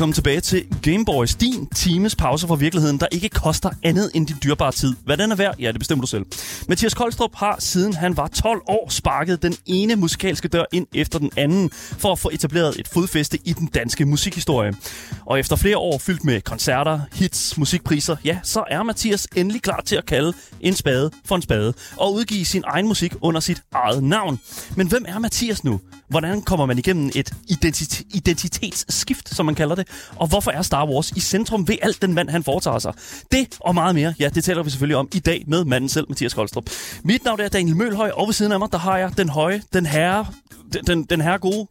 Velkommen tilbage til Gameboys, din times pause fra virkeligheden, der ikke koster andet end din dyrbare tid. Hvad den er værd, ja, det bestemmer du selv. Mathias Koldstrup har, siden han var 12 år, sparket den ene musikalske dør ind efter den anden, for at få etableret et fodfæste i den danske musikhistorie. Og efter flere år fyldt med koncerter, hits, musikpriser, ja, så er Mathias endelig klar til at kalde en spade for en spade, og udgive sin egen musik under sit eget navn. Men hvem er Mathias nu? Hvordan kommer man igennem et identit- identitetsskift, som man kalder det? Og hvorfor er Star Wars i centrum ved alt den mand, han foretager sig? Det og meget mere, ja, det taler vi selvfølgelig om i dag med manden selv, Mathias Koldstrup. Mit navn er Daniel Mølhøj, og ved siden af mig, der har jeg den høje, den herre, den, den, den herre gode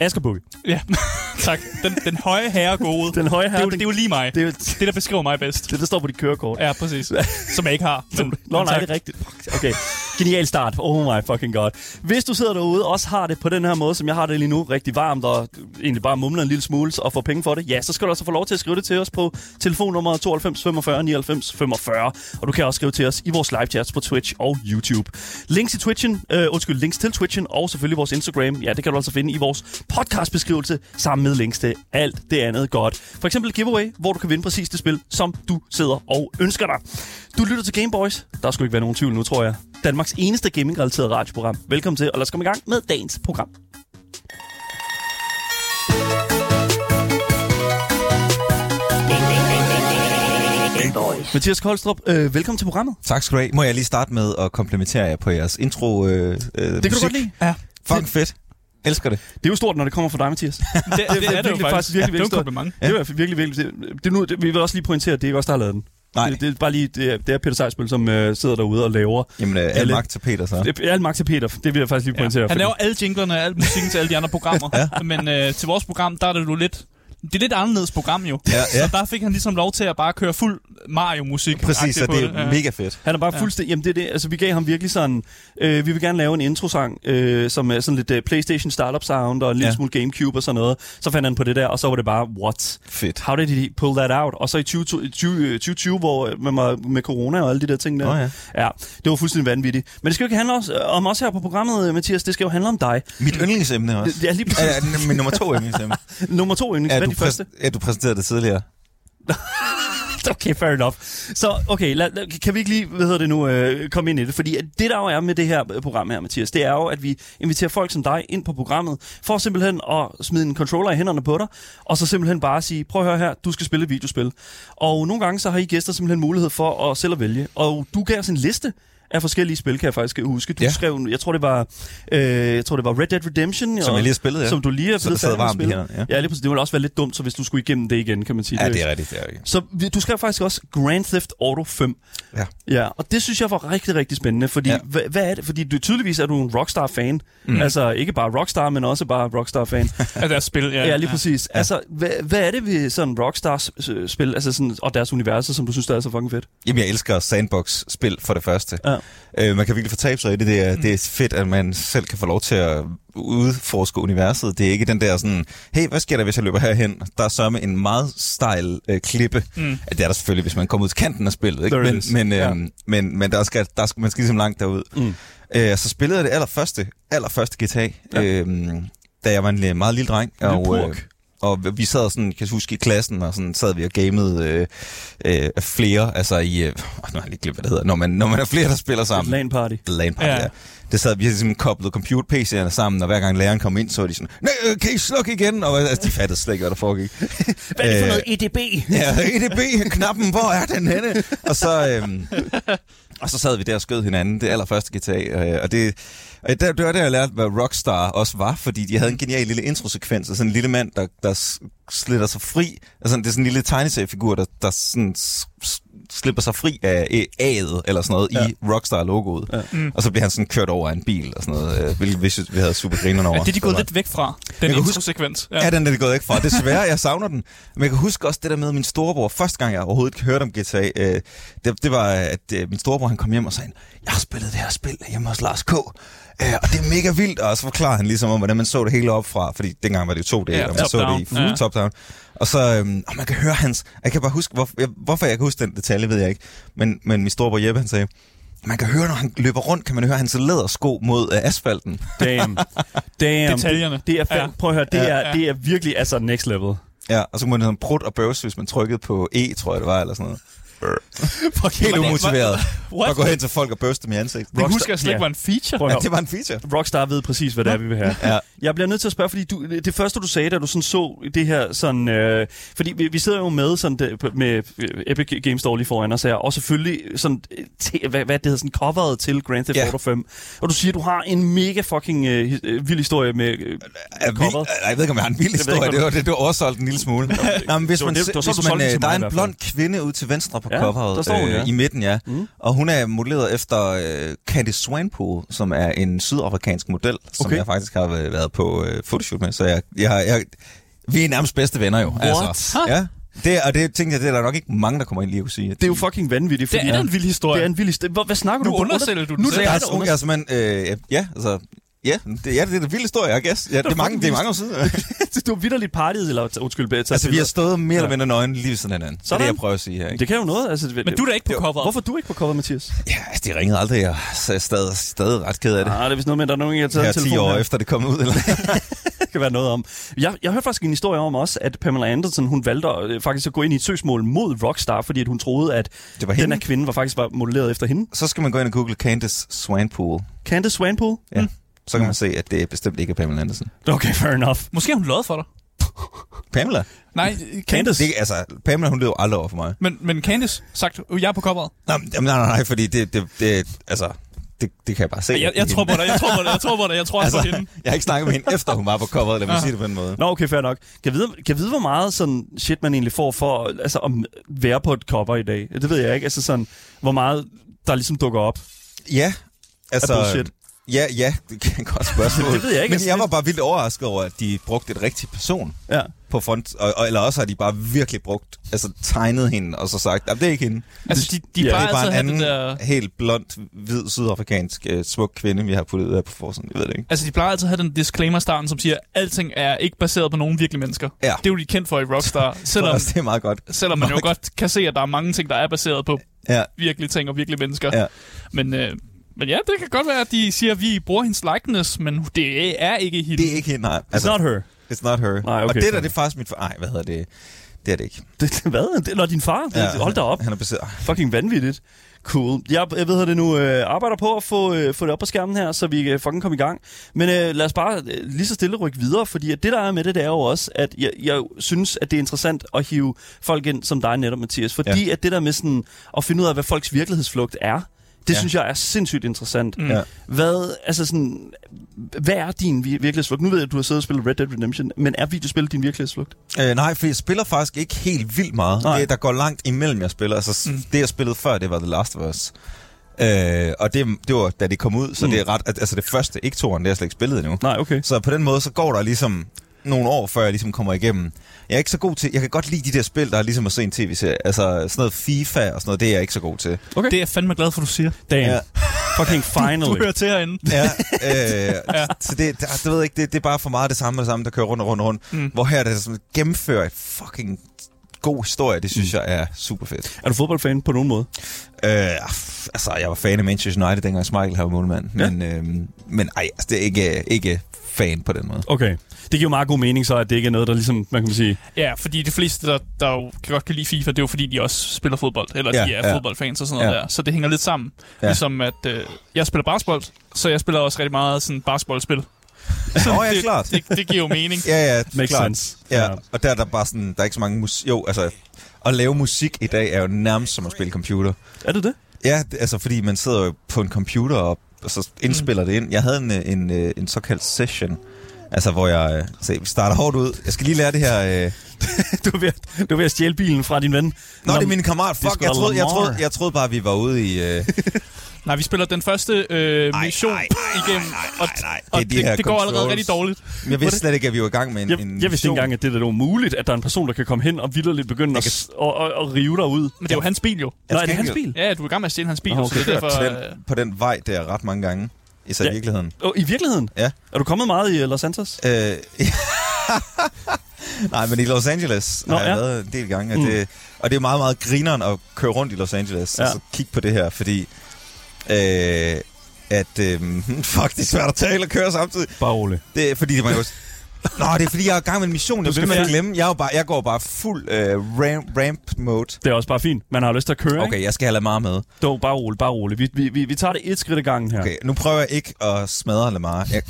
Asger Bukke. Ja, tak. Den, den høje herre gode. Den høje herre, det, er jo, den- det er jo lige mig. Det er jo Det, der beskriver mig bedst. det, der står på dit kørekort. Ja, præcis. Som jeg ikke har. Men, Nå, men nej, tak. det er rigtigt. Okay, genial start. Oh my fucking god. Hvis du sidder derude og også har det på den her måde, som jeg har det lige nu, rigtig varmt og egentlig bare mumler en lille smule og får penge for det, ja, så skal du også få lov til at skrive det til os på telefonnummer 92 45 99 45. Og du kan også skrive til os i vores live chats på Twitch og YouTube. Links, i Twitchen, øh, undskyld, links til Twitchen og selvfølgelig vores Instagram, ja, det kan du altså finde i vores podcastbeskrivelse sammen med links til alt det andet godt. For eksempel et giveaway, hvor du kan vinde præcis det spil, som du sidder og ønsker dig. Du lytter til Gameboys. Der skulle ikke være nogen tvivl nu, tror jeg. Danmarks eneste gaming-relateret radioprogram. Velkommen til, og lad os komme i gang med dagens program. Mathias Koldstrup, øh, velkommen til programmet. Tak skal du have. Må jeg lige starte med at komplimentere jer på jeres intro øh, øh, Det kan du godt lide. Ja, Fucking fedt. Elsker det. Det er jo stort, når det kommer fra dig, Mathias. det, det, det er det jo virkelig- faktisk. faktisk virkelig, ja, det er jo virkelig en kompliment. Ja. Det er virkelig, virkelig... Det, det, er nu, det, vi vil også lige pointere, at det er ikke os, der har lavet den. Nej. Det, det er bare lige... Det er, det er Peter Sejsbøl, som øh, sidder derude og laver... Jamen, øh, al Alle- magt til Peter så. Det er magt til Peter. Det vil jeg faktisk lige pointere. Ja. Han laver alle jinglerne og al musikken til alle de andre programmer. ja. Men øh, til vores program, der er det jo lidt... Det er lidt anderledes program jo. Ja, ja. Så der fik han ligesom lov til at bare køre fuld Mario-musik. Præcis, og på det er mega fedt. Han er bare Ja. fuldstændig... Jamen, det er det. Altså, vi gav ham virkelig sådan... Øh, vi vil gerne lave en introsang, øh, som er sådan lidt øh, PlayStation Startup Sound og en lille Ja. smule Gamecube og sådan noget. Så fandt han på det der, og så var det bare, what? Fedt. How did he pull that out? Og så i 20, 20, øh, 2020, hvor øh, man var med corona og alle de der ting der. Nå ja. ja. det var fuldstændig vanvittigt. Men det skal jo ikke handle os, om os her på programmet, øh, Mathias. Det skal jo handle om dig. Mit yndlingsemne også. Det er lige præcis. Ja, ja, min nummer to yndlingsemne. Nummer to yndlings. Ja, de første? ja, du præsenterede det tidligere. Okay, fair enough. Så okay, lad, lad, kan vi ikke lige, hvad hedder det nu, øh, komme ind i det? Fordi det der jo er med det her program her, Mathias, det er jo, at vi inviterer folk som dig ind på programmet, for simpelthen at smide en controller i hænderne på dig, og så simpelthen bare sige, prøv at høre her, du skal spille et videospil. Og nogle gange så har I gæster simpelthen mulighed for at selv at vælge. Og du gav os en liste af forskellige spil, kan jeg faktisk huske. Du Ja. skrev, jeg tror det var, øh, jeg tror det var Red Dead Redemption, Som og, jeg lige har spillet, ja. som du lige er Så blevet færdig varmt i hænderne, ja. Ja, lige præcis. Det ville også være lidt dumt, så hvis du skulle igennem det igen, kan man sige. Ja, det er rigtigt. Det er rigtigt. Så vi- du skrev faktisk også Grand Theft Auto 5. Ja. Ja, og det synes jeg var rigtig, rigtig spændende, fordi ja. Hvad, hvad er det? Fordi du tydeligvis er du en Rockstar-fan. Mm. Altså ikke bare Rockstar, men også bare Rockstar-fan. Af deres spil, ja. ja, lige præcis. Ja. Altså, hvad, hvad er det ved sådan Rockstar-spil altså sådan, og deres universer, som du synes, der er så fucking fedt? Jamen, jeg elsker sandbox-spil for det første. Ja. Øh, man kan virkelig fortabe sig i det. Det er, mm. det er fedt, at man selv kan få lov til at udforske universet. Det er ikke den der sådan, hey, hvad sker der, hvis jeg løber herhen? Der er sørme en meget stejl øh, klippe. Mm. Det er der selvfølgelig, hvis man kommer ud til kanten af spillet. Ikke? Men, men, øh, Ja. men, men der skal, der skal, man skal ligesom langt derud. Mm. Øh, så spillede jeg det allerførste, allerførste GTA, Ja. øh, da jeg var en lille- meget lille dreng. lille og, purk. Og vi sad sådan, kan jeg huske, i klassen, og sådan sad vi og gamede øh, øh, flere, altså i, øh, nu har jeg lige glemt, hvad det hedder, når man, når man er flere, der spiller sammen. LAN party. LAN party, Ja. ja. Det sad, vi havde simpelthen koblet computer-PC'erne sammen, og hver gang læreren kom ind, så var de sådan, nej, øh, kan I slukke igen? Og altså, de fattede slet ikke, hvad der foregik. Hvad er det for Øh, noget EDB? Ja, EDB-knappen, hvor er den henne? Og så, øhm, og så sad vi der og skød hinanden, det allerførste GTA, øh, og det, det, det var der, jeg lærte, hvad Rockstar også var, fordi de havde en genial lille introsekvens, og sådan en lille mand, der, der slitter sig fri, altså det er sådan en lille tegneseriefigur, der, der sådan slipper sig fri af øh, A'et, eller sådan noget, Ja. ja. i Rockstar-logoet. Ja. Ja. Mm. Og så bliver han sådan kørt over af en bil, og sådan noget, øh, hvilket vi, synes, vi havde super grinerne over. Ja, det er de gået lidt væk fra, den introsekvens. Ja, den er det gået ikke fra. Desværre, jeg savner den. Men jeg kan huske også det der med min storebror. Første gang, jeg overhovedet hørte om GTA, øh, det, det var, at øh, min storebror han kom hjem og sagde, jeg har spillet det her spil hjemme hos Lars K. Øh, og det er mega vildt, og så forklarer han ligesom om, hvordan man så det hele op fra, fordi dengang var det jo to dele, Ja, og man så top-down. det i fuld Ja. top-down. Og så, øhm, og man kan høre hans, jeg kan bare huske, hvor, jeg, hvorfor jeg kan huske den detalje, ved jeg ikke, men, men min storebror Jeppe, han sagde, man kan høre, når han løber rundt, kan man høre hans lædersko mod øh, asfalten. Damn. Damn. Detaljerne. Det er, Ja. Prøv at høre, det, Ja. er, det er virkelig altså next level. Ja, og så kunne man sådan prut og bøvs, hvis man trykkede på E, tror jeg det var, eller sådan noget. Fuck, Helt umotiveret. What? Og gå hen til folk og bøste dem i ansigtet. Det husker jeg slet ja. ikke var en feature. Ja, det var en feature. Rockstar ved præcis, hvad det er, vi vil have. Ja. Jeg bliver nødt til at spørge, fordi du, det første, du sagde, da du sådan så det her sådan... Øh, fordi vi, vi sidder jo med, sådan, det, med øh, Epic Games Store lige foran os her, og selvfølgelig sådan, øh, te, hvad, hvad det hedder, sådan coveret til Grand Theft Ja. Auto 5. Og du siger, du har en mega fucking øh, øh, vild historie med øh, Er coveret. Nej, jeg ved ikke, om jeg har en vild historie. Det var, det, det var oversolgt en lille smule. Nå, men hvis man, hvis du man, der er en blond kvinde ude til venstre på Ja, coveret. der står hun, øh, ja. I midten, ja. Mm. Og hun er modelleret efter øh, Candice Swainpool, som er en sydafrikansk model, som Okay. jeg faktisk har øh, været på øh, photoshoot med. Så jeg, jeg, jeg, vi er nærmest bedste venner jo. What? Altså. Ja. Det, og det tænkte jeg, det er der nok ikke mange, der kommer ind lige at kunne sige. Det er jo fucking vanvittigt. Det Fordi, er en vild historie. Det er en vild historie. Hvad snakker Nu du? undersælger du den Nu er det er, dig, der jeg er simpelthen, øh, ja, altså, ja, det, ja, det er en vild historie, jeg guess. Ja, det, er mange, det er mange år siden. Du har vidderligt partiet, eller undskyld, taget altså, vi har stået mere eller mindre nøgen lige ved sådan hinanden. Det er Sådan. det, jeg prøver at sige her. Ikke? Det kan jo noget. Altså, Men du er da ikke på coveret. Hvorfor er du ikke på cover, Mathias? Ja, altså, de ringede aldrig, og så er jeg stadig, stadig ret ked af det. Ah, det er vist noget med, at der er nogen, der har taget Her en 10 telefon år her. efter det kom ud, eller? Det kan være noget om. Jeg, jeg hørte faktisk en historie om også, at Pamela Anderson, hun valgte øh, faktisk at gå ind i et søgsmål mod Rockstar, fordi at hun troede, at Det var den hende. her kvinde var faktisk var modelleret efter hende. Så skal man gå ind og google Candice Swanpool. Candice Swanpool? Ja. Så kan man se, at det er bestemt ikke er Pamela Anderson. Okay, fair enough. Måske har hun løjet for dig. Pamela? Nej, Candice. Candice. Det, altså, Pamela, hun løb aldrig over for mig. Men, men Candice sagt, "Øh, jeg er på coveret. Nej, nej, nej, nej, fordi det, det, det altså, det, det kan jeg bare se. Jeg, jeg tror på dig, jeg tror på dig, jeg tror på dig, jeg tror altså, på altså, hende. jeg har ikke snakket med hende, efter hun var på coveret, lad mig sige det på den måde. Nå, okay, fair nok. Kan jeg vide, kan jeg vide hvor meget sådan shit, man egentlig får for altså, at være på et cover i dag? Det ved jeg ikke. Altså sådan, hvor meget der ligesom dukker op. Ja, altså... Af bullshit. Ja, ja, det er godt spørgsmål. Det ved jeg ikke, Men altså, jeg var det- bare vildt overrasket over, at de brugte et rigtigt person Ja. på front, og, og, eller også har de bare virkelig brugt, altså tegnet hende, og så sagt, at det er ikke hende. Altså, de, de Ja, plejer det er bare en anden der... helt blond, hvid, sydafrikansk, uh, smuk kvinde, vi har puttet ud af på forsiden. Jeg ved det ikke. Altså, de plejer altid at have den disclaimer starten, som siger, at alting er ikke baseret på nogen virkelige mennesker. Ja. Det er jo de kendt for i Rockstar, selvom, det er meget godt. selvom man jo godt kan se, at der er mange ting, der er baseret på Ja, virkelige ting og virkelige mennesker. ja. Men, øh, men ja, det kan godt være, at de siger, at vi bruger hendes likeness, men det er ikke hende. Det er ikke hende, nej. It's not her. It's not her. Nej, okay, og det der, det er faktisk mit... far- Nej, hvad hedder det? Det er det ikke. Det, hvad? Det, når din far? Det, ja, hold da op. Han er baseret... Fucking vanvittigt. Cool. Jeg, jeg ved, at det nu øh, arbejder på at få, øh, få det op på skærmen her, så vi kan fucking komme i gang. Men øh, lad os bare øh, lige så stille rykke videre, fordi at det, der er med det, det er jo også, at jeg, jeg synes, at det er interessant at hive folk ind som dig netop, Mathias. Fordi ja. at det der med sådan at finde ud af, hvad folks virkelighedsflugt er, det Ja. synes jeg er sindssygt interessant. Mm. Ja. Hvad, altså sådan, hvad er din vir- virkelighedsflugt? Nu ved jeg, at du har siddet og spillet Red Dead Redemption, men er videospil din virkelighedsflugt? Øh, nej, for jeg spiller faktisk ikke helt vildt meget. Nej. Det, der går langt imellem, jeg spiller. Altså, Mm. det jeg spillede før, det var The Last of Us. Øh, og det, det var, da det kom ud, så mm. det er ret... Altså det første, ikke toren, det har jeg slet ikke spillet endnu. Nej, okay. Så på den måde, så går der ligesom nogle år, før jeg ligesom kommer igennem. Jeg er ikke så god til... Jeg kan godt lide de der spil, der er ligesom at se en tv-serie. Altså sådan noget FIFA og sådan noget, det er jeg ikke så god til. okay. Det er jeg fandme glad for, du siger. Damn. Ja. Fucking Du finally. hører til herinde. Ja, øh, ja. så det, det, det ved jeg ikke, det, det er bare for meget det samme og det samme, der kører rundt og rundt og rundt. Mm. Hvor her er det sådan gennemfører et fucking god historie, det synes mm. jeg er super fedt. Er du fodboldfan på nogen måde? Øh, f- altså, jeg var fan af Manchester United, dengang Schmeichel var målmand. Ja. Men, øh, men ej, altså, det er ikke, ikke fan på den måde. Okay. Det giver jo meget god mening så, at det ikke er noget, der ligesom, man kan sige... Ja, fordi de fleste, der, der jo kan godt kan lide FIFA, det er jo fordi, de også spiller fodbold, eller Ja, de er ja. fodboldfans og sådan noget Ja. der. Så det hænger lidt sammen. Ja. Ligesom at øh, jeg spiller basketball, så jeg spiller også rigtig meget sådan basketballspil. Oh, ja, det, klart. Det, det giver jo mening. Ja, ja, Makes klart. sense. Ja, og der er der bare sådan, der er ikke så mange musik. Jo, altså, at lave musik i dag er jo nærmest som at spille computer. Er det det? Ja, det, altså fordi man sidder jo på en computer og, og så indspiller mm. det ind. Jeg havde en, øh, en, en, en såkaldt session, altså hvor jeg, øh, se, vi starter hårdt ud. Jeg skal lige lære det her. Øh... Du er, ved, du er ved at stjæle bilen fra din ven. Nå, Nå, det er min kammerat. er Fuck, jeg troede, jeg, troede, jeg troede bare, vi var ude i... Øh... Nej, vi spiller den første øh, Ej, mission ej, igennem, og, nej. og Det er det, de det går allerede rigtig dårligt. Jeg vidste slet ikke, at vi var i gang med en, Jeg, en jeg vidste ikke engang, at det er umuligt, at der er en person, der kan komme hen og vildt begynde at, s- og, og, og rive dig ud. Men det er jo hans bil jo. Nå, er det hans bil? Ja, du er i gang med at stjæle hans bil, okay. så det er derfor... på Øh, den, på den vej der ret mange gange. Især Ja. i virkeligheden. Oh, I virkeligheden? Ja. Er du kommet meget i uh, Los Santos? Øh, Nej, men i Los Angeles Nå, har jeg ja. været en del gange. Mm. Mm. Det, og det er meget, meget grineren at køre rundt i Los Angeles Ja. og så kigge på det her, fordi øh, at... Øh, fuck, det er svært at tale og køre samtidig. Bare rolig. Det er fordi, det var jo... Nå, det er fordi, jeg er i gang med en mission. Jeg skal skal med- glemme. Jeg, er bare, jeg går bare fuld øh, ramp, ramp mode. Det er også bare fint. Man har lyst til at køre, ikke? Okay, jeg skal have Lamar med. Dog, bare rolig, bare rolig. Vi, vi, vi, vi tager det et skridt ad gangen her. Okay, nu prøver jeg ikke at smadre Lamar. Jeg,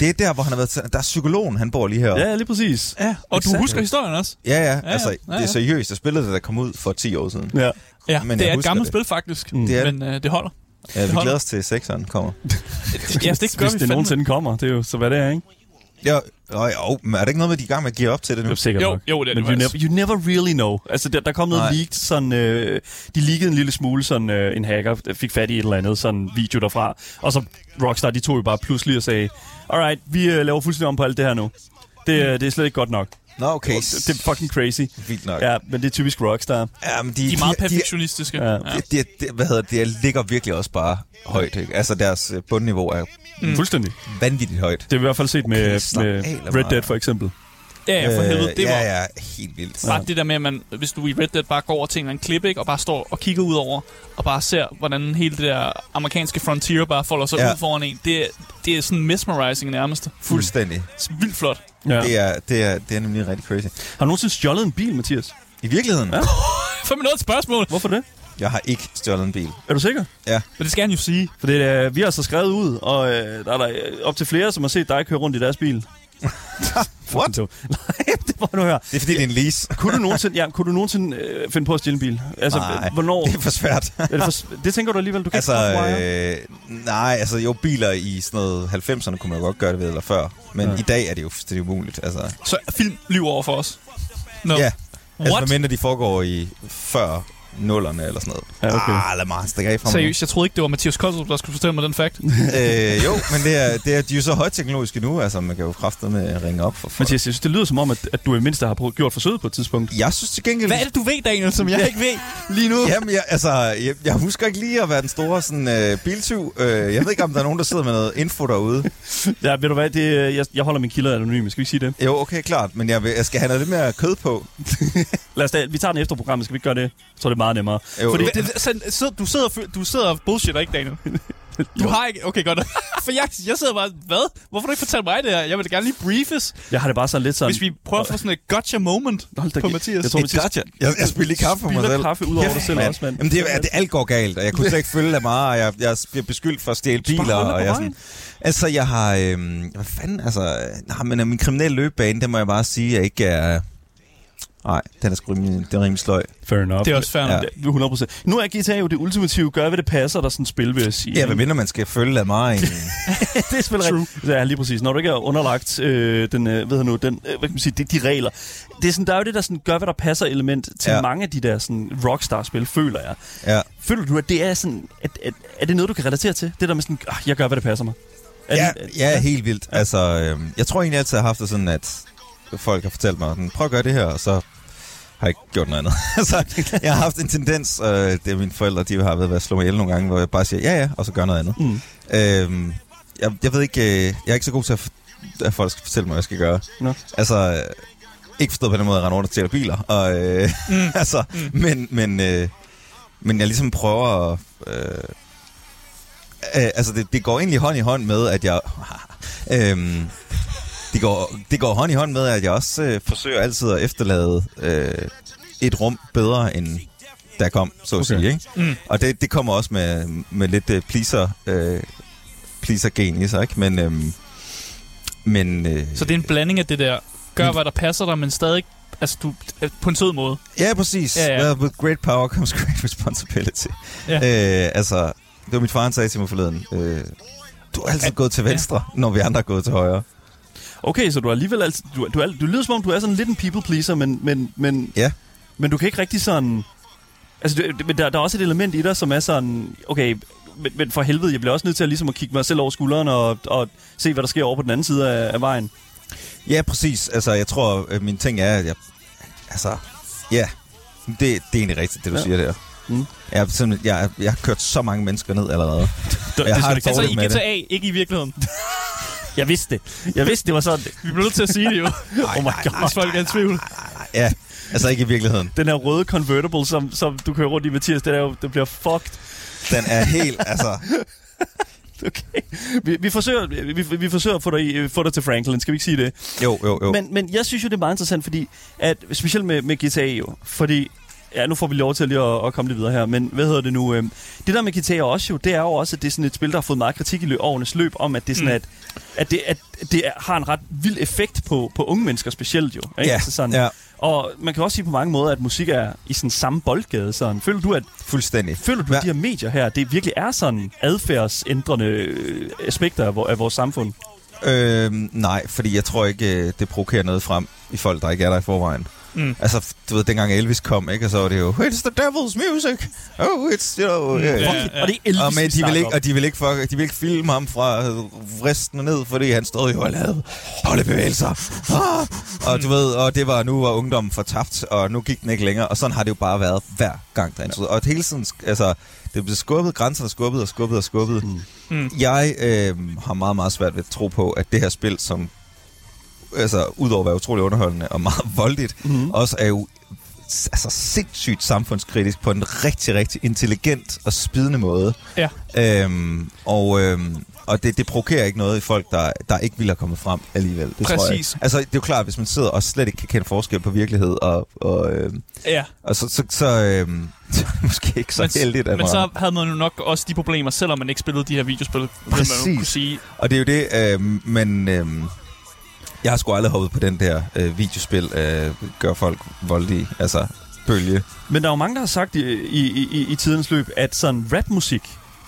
det er der, hvor han har været... til- Der er psykologen, han bor lige her. Ja, lige præcis. Ja, og du Exakt. husker historien også. Ja, ja, ja. altså, Ja, det ja. er seriøst. Jeg spillede det, der kom ud for 10 år siden. Ja. Ja, Men det er et gammelt det. spil faktisk, Mm. Det er- men øh, det holder. Ja, vi holder. glæder os til, at 6'eren kommer. Ja, det gør Hvis vi det fandme. nogensinde kommer. Det er jo så, hvad det er, ikke? Ja, og, og, men er det ikke noget med, de er i gang med at give op til det nu? Det er sikkert Jo, nok. jo, det er Men det you never, you never really know. Altså, der, der kom noget Nej. leaked, sådan, øh, de leakede en lille smule, sådan øh, en hacker fik fat i et eller andet, sådan video derfra. Og så Rockstar, de tog jo bare pludselig og sagde, alright, vi øh, laver fuldstændig om på alt det her nu. Det, øh, det er slet ikke godt nok. Nå, okay. Det, det er fucking crazy. Vildt nok. Ja, men det er typisk Rockstar. Ja, men De er meget de, perfektionistiske. Ja. Ja. de, de, de, hvad hedder det, de ligger virkelig også bare højt. Ikke? Altså, deres øh, bundniveau er Mm. Fuldstændig. vanvittigt højt. Det er i hvert fald set med, Okay, med Lamar. Red Dead for eksempel. Ja, ja, for helvede. Det var Øh, ja, ja, helt vildt. bare det der med, at man, hvis du i Red Dead bare går over til en eller anden klip, ikke, og bare står og kigger ud over, og bare ser, hvordan hele det der amerikanske frontier bare folder sig Ja. ja. ud foran en. Det, er- det er sådan mesmerizing nærmest. Fuldstændig. Vildt flot. Ja. Det, er, det, er, det er nemlig rigtig crazy. Har du nogensinde stjålet en bil, Mathias? I virkeligheden, Ja. ja. For mig noget et spørgsmål. Hvorfor det? jeg har ikke stjålet en bil. Er du sikker? Men det skal han jo sige. For det, er, vi har så skrevet ud, og øh, der er der øh, op til flere, som har set dig køre rundt i deres bil. What? Nej, det må du høre. Det er fordi, det er en lease. Kunne du nogensinde, ja, kunne du nogensinde øh, finde på at stjæle en bil? Altså, Nej, hvornår? Det er for svært. Er det, for, det tænker du alligevel, du kan altså, ikke øh, nej, altså jo, biler i sådan noget 90'erne kunne man jo godt gøre det ved, eller før. Men Ja. i dag er det jo fuldstændig umuligt. Altså, Så film lyver over for os. No. ja, altså What? medmindre de foregår i før nullerne eller sådan noget. Ja, okay. Ah, lad mig stikke af fra mig. Seriøst, jeg troede ikke, det var Mathias Koldrup, der skulle fortælle mig den fakt. øh, jo, men det er, det er, de er jo så højteknologiske nu, altså man kan jo kræfte med at ringe op for folk. Mathias, jeg synes, det lyder som om, at, at du i mindste har prøvet- gjort forsøget på et tidspunkt. Jeg synes til gengæld... Hvad er det, du ved, Daniel, som jeg ikke ved lige nu? Jamen, jeg, altså, jeg, jeg husker ikke lige at være den store sådan, øh, biltyv. Øh, jeg ved ikke, om der er nogen, der sidder med noget info derude. Ja, ved du hvad, det, øh, jeg, jeg holder min kilder anonym. Skal vi sige det? Jo, okay, klart, men jeg, vil, jeg skal have noget lidt mere kød på. Lad os da, vi tager den efter programmet, skal vi ikke gøre det? Så er det meget nemmere. Jo, Fordi jo. Det, det, så, du sidder, du sidder og bullshitter, ikke, Daniel? Du Jo. har ikke... Okay, godt. For jeg, jeg sidder bare... Hvad? Hvorfor har du ikke fortalt mig det her? Jeg vil da gerne lige briefes, Jeg har det bare sådan lidt sådan... hvis vi prøver at få sådan et gotcha moment Hold da på. Mathias. Jeg tror, Et gotcha. Jeg, jeg spiller lige kaffe for mig selv. kaffe ud over dig selv mand. også, mand. Jamen, det, er, det, alt går galt, og jeg kunne slet ikke følge af meget, og jeg, jeg bliver beskyldt for at stjæle biler. Og jeg sådan, altså, jeg har... Øhm, hvad fanden, altså... Nej, men øh, min kriminelle løbebane, det må jeg bare sige, at ikke er... Nej, den er sgu rimelig, den er rimelig sløj. Fair enough. Det er også fair Ja. nok. Ja, 100 procent. Nu er GTA jo det ultimative, gør hvad det passer, der sådan spil, vil jeg sige. Ja, hvad mindre man skal følge af mig. det er selvfølgelig rigtigt. Ja, lige præcis. Når du ikke er underlagt øh, den, øh, ved jeg nu, den, øh, hvad kan man sige, de, de regler. Det er sådan, der er jo det der sådan, gør hvad der passer element til ja. Ja. mange af de der sådan, rockstar-spil, føler jeg. ja. Føler du, at det er sådan, at, at, er det noget, du kan relatere til? Det der med sådan, ah, jeg gør, hvad det passer mig. Er Ja, det, ja, helt vildt. Altså, øhm, jeg tror egentlig altid, jeg har haft det sådan, at folk har fortalt mig, prøv at gøre det her, og så har ikke gjort noget andet. altså, jeg har haft en tendens, øh, det er mine forældre, de har været ved at slå mig ihjel nogle gange, hvor jeg bare siger, ja ja, og så gør noget andet. Mm. Øhm, jeg, jeg ved ikke, øh, jeg er ikke så god til at, at folk skal fortælle mig, hvad jeg skal gøre. Nå. Altså, øh, ikke forstået på den måde, at jeg render rundt og stjæler biler. Og, øh, mm. altså, mm. Men, men, øh, men jeg ligesom prøver at... Øh, øh, altså, det, det går egentlig hånd i hånd med, at jeg... øh, det, går, det går hånd i hånd med, at jeg også øh, forsøger altid at efterlade øh, et rum bedre, end der kom, så at Okay. sige. Ikke? Mm. Og det, det kommer også med, med lidt øh, pleaser, øh, pleaser-gen i sig, ikke? Men, øhm, men øh, Så det er en blanding af det der, gør hvad der passer dig, men stadig altså, du, øh, på en sød måde. ja, præcis. Ja, Ja, ja. ja. With great power comes great responsibility. Ja. Øh, altså, det var mit far, han sagde til mig forleden. Øh, du er altid gået til venstre, ja. når vi andre er gået til højre. Okay, så du er alligevel altid, du, du, er, du lyder som om, du er sådan lidt en people pleaser, men, men, men, Ja. men du kan ikke rigtig sådan... Altså, du, men der, der er også et element i dig, som er sådan, okay, men, men for helvede, jeg bliver også nødt til at, ligesom at kigge mig selv over skulderen og, og se, hvad der sker over på den anden side af, af vejen. Ja, præcis. Altså, jeg tror, at min ting er, at jeg... Altså, ja, det, det er egentlig rigtigt, det du ja. siger der. Mm. Jeg, har simpelthen, jeg, jeg har kørt så mange mennesker ned allerede. Det, Jeg det har det Altså i med det. GTA, ikke i virkeligheden. Jeg vidste det. Jeg vidste, det var sådan. Vi bliver nødt til at sige det jo, Oh my god. hvis folk er i tvivl. Ja, altså ikke i virkeligheden. Den her røde convertible, som, som du kører rundt i, Mathias, det, er jo, det bliver fucked. Den er helt, altså... Okay. Vi, vi, forsøger, vi, vi, forsøger at få dig, få dig til Franklin, skal vi ikke sige det? Jo, jo, jo. Men, men jeg synes jo, det er meget interessant, fordi at, specielt med, med GTA jo, fordi Ja, nu får vi lov til lige at, at komme lidt videre her, men hvad hedder det nu? Øh, det der med GTA også jo, det er jo også, at det er sådan et spil, der har fået meget kritik i lø- årenes løb, om at det er sådan, mm. at, at, det, at det har en ret vild effekt på, på unge mennesker specielt jo. Ikke? Ja, Altså sådan. ja. Og man kan også sige på mange måder, at musik er i sådan samme boldgade. Sådan. Føler du, at Fuldstændig. Føler du, at de her medier her, det virkelig er sådan adfærdsændrende øh, aspekter af vores samfund? Øh, nej, fordi jeg tror ikke, øh, det provokerer noget frem i folk, der ikke er der i forvejen. Mm. Altså, du ved, dengang Elvis kom, ikke? Og så var det jo, it's the devil's music. Oh, it's, you know... Yeah. Ja, Fuck, ja. Og det er Elvis, Og, men de vil ikke, og de vil ikke, fuck, de vil ikke filme ham fra øh, vristen ned, fordi han stod jo og lavede holdebevægelser. Ah! Og du ved, og det var, nu var ungdommen fortabt, og nu gik den ikke længere. Og sådan har det jo bare været hver gang, der er Og hele tiden, altså, det blev skubbet, grænserne skubbet og skubbet og skubbet. Mm. Mm. Jeg øh, har meget, meget svært ved at tro på, at det her spil, som altså, udover at være utrolig underholdende og meget voldeligt, Mhm. også er jo altså, sindssygt samfundskritisk på en rigtig, rigtig intelligent og spidende måde. Ja. Øhm, og øhm, og det, det provokerer ikke noget i folk, der, der ikke ville have kommet frem alligevel. Det Tror jeg. Præcis. Altså, det er jo klart, hvis man sidder og slet ikke kan kende forskel på virkelighed, og, og, øhm, Ja. og så, så, så, så det måske ikke så men, heldigt, men så havde man jo nok også de problemer, selvom man ikke spillede de her videospil, vil man Præcis. kunne sige. Og det er jo det, øh, men øh, jeg har sgu aldrig hoppet på den der øh, videospil, øh, gør folk voldelige, altså bølge. Men der er jo mange, der har sagt i, i, i, i tidens løb, at sådan rapmusik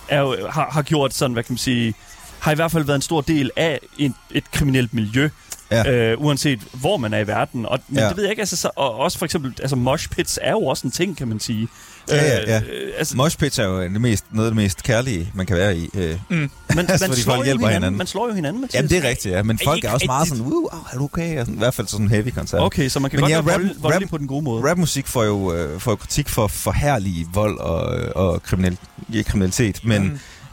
er jo, har, har gjort sådan, hvad kan man sige, har i hvert fald været en stor del af en, et kriminelt miljø, Ja. øh, uanset hvor man er i verden. Og, men Ja. det ved jeg ikke, altså, så, og også for eksempel, altså mosh pits er jo også en ting, kan man sige. Ja, ja, ja. Øh, altså, Mosh pits er jo det mest, noget af det mest kærlige, man kan være i. Øh. Mm. man, Altså, man, slår folk jo hinanden, hinanden. man slår jo hinanden, Mathias. Jamen, det er rigtigt, ja. Men folk ikke er også meget sådan, wow, er du okay? Og sådan, I hvert fald sådan en heavy koncert. Okay, så man kan Men godt ja, være rap- vold, voldelig på den gode måde. Rapmusik får jo øh, får kritik for forhærlige vold og, og kriminel, ja, kriminalitet, men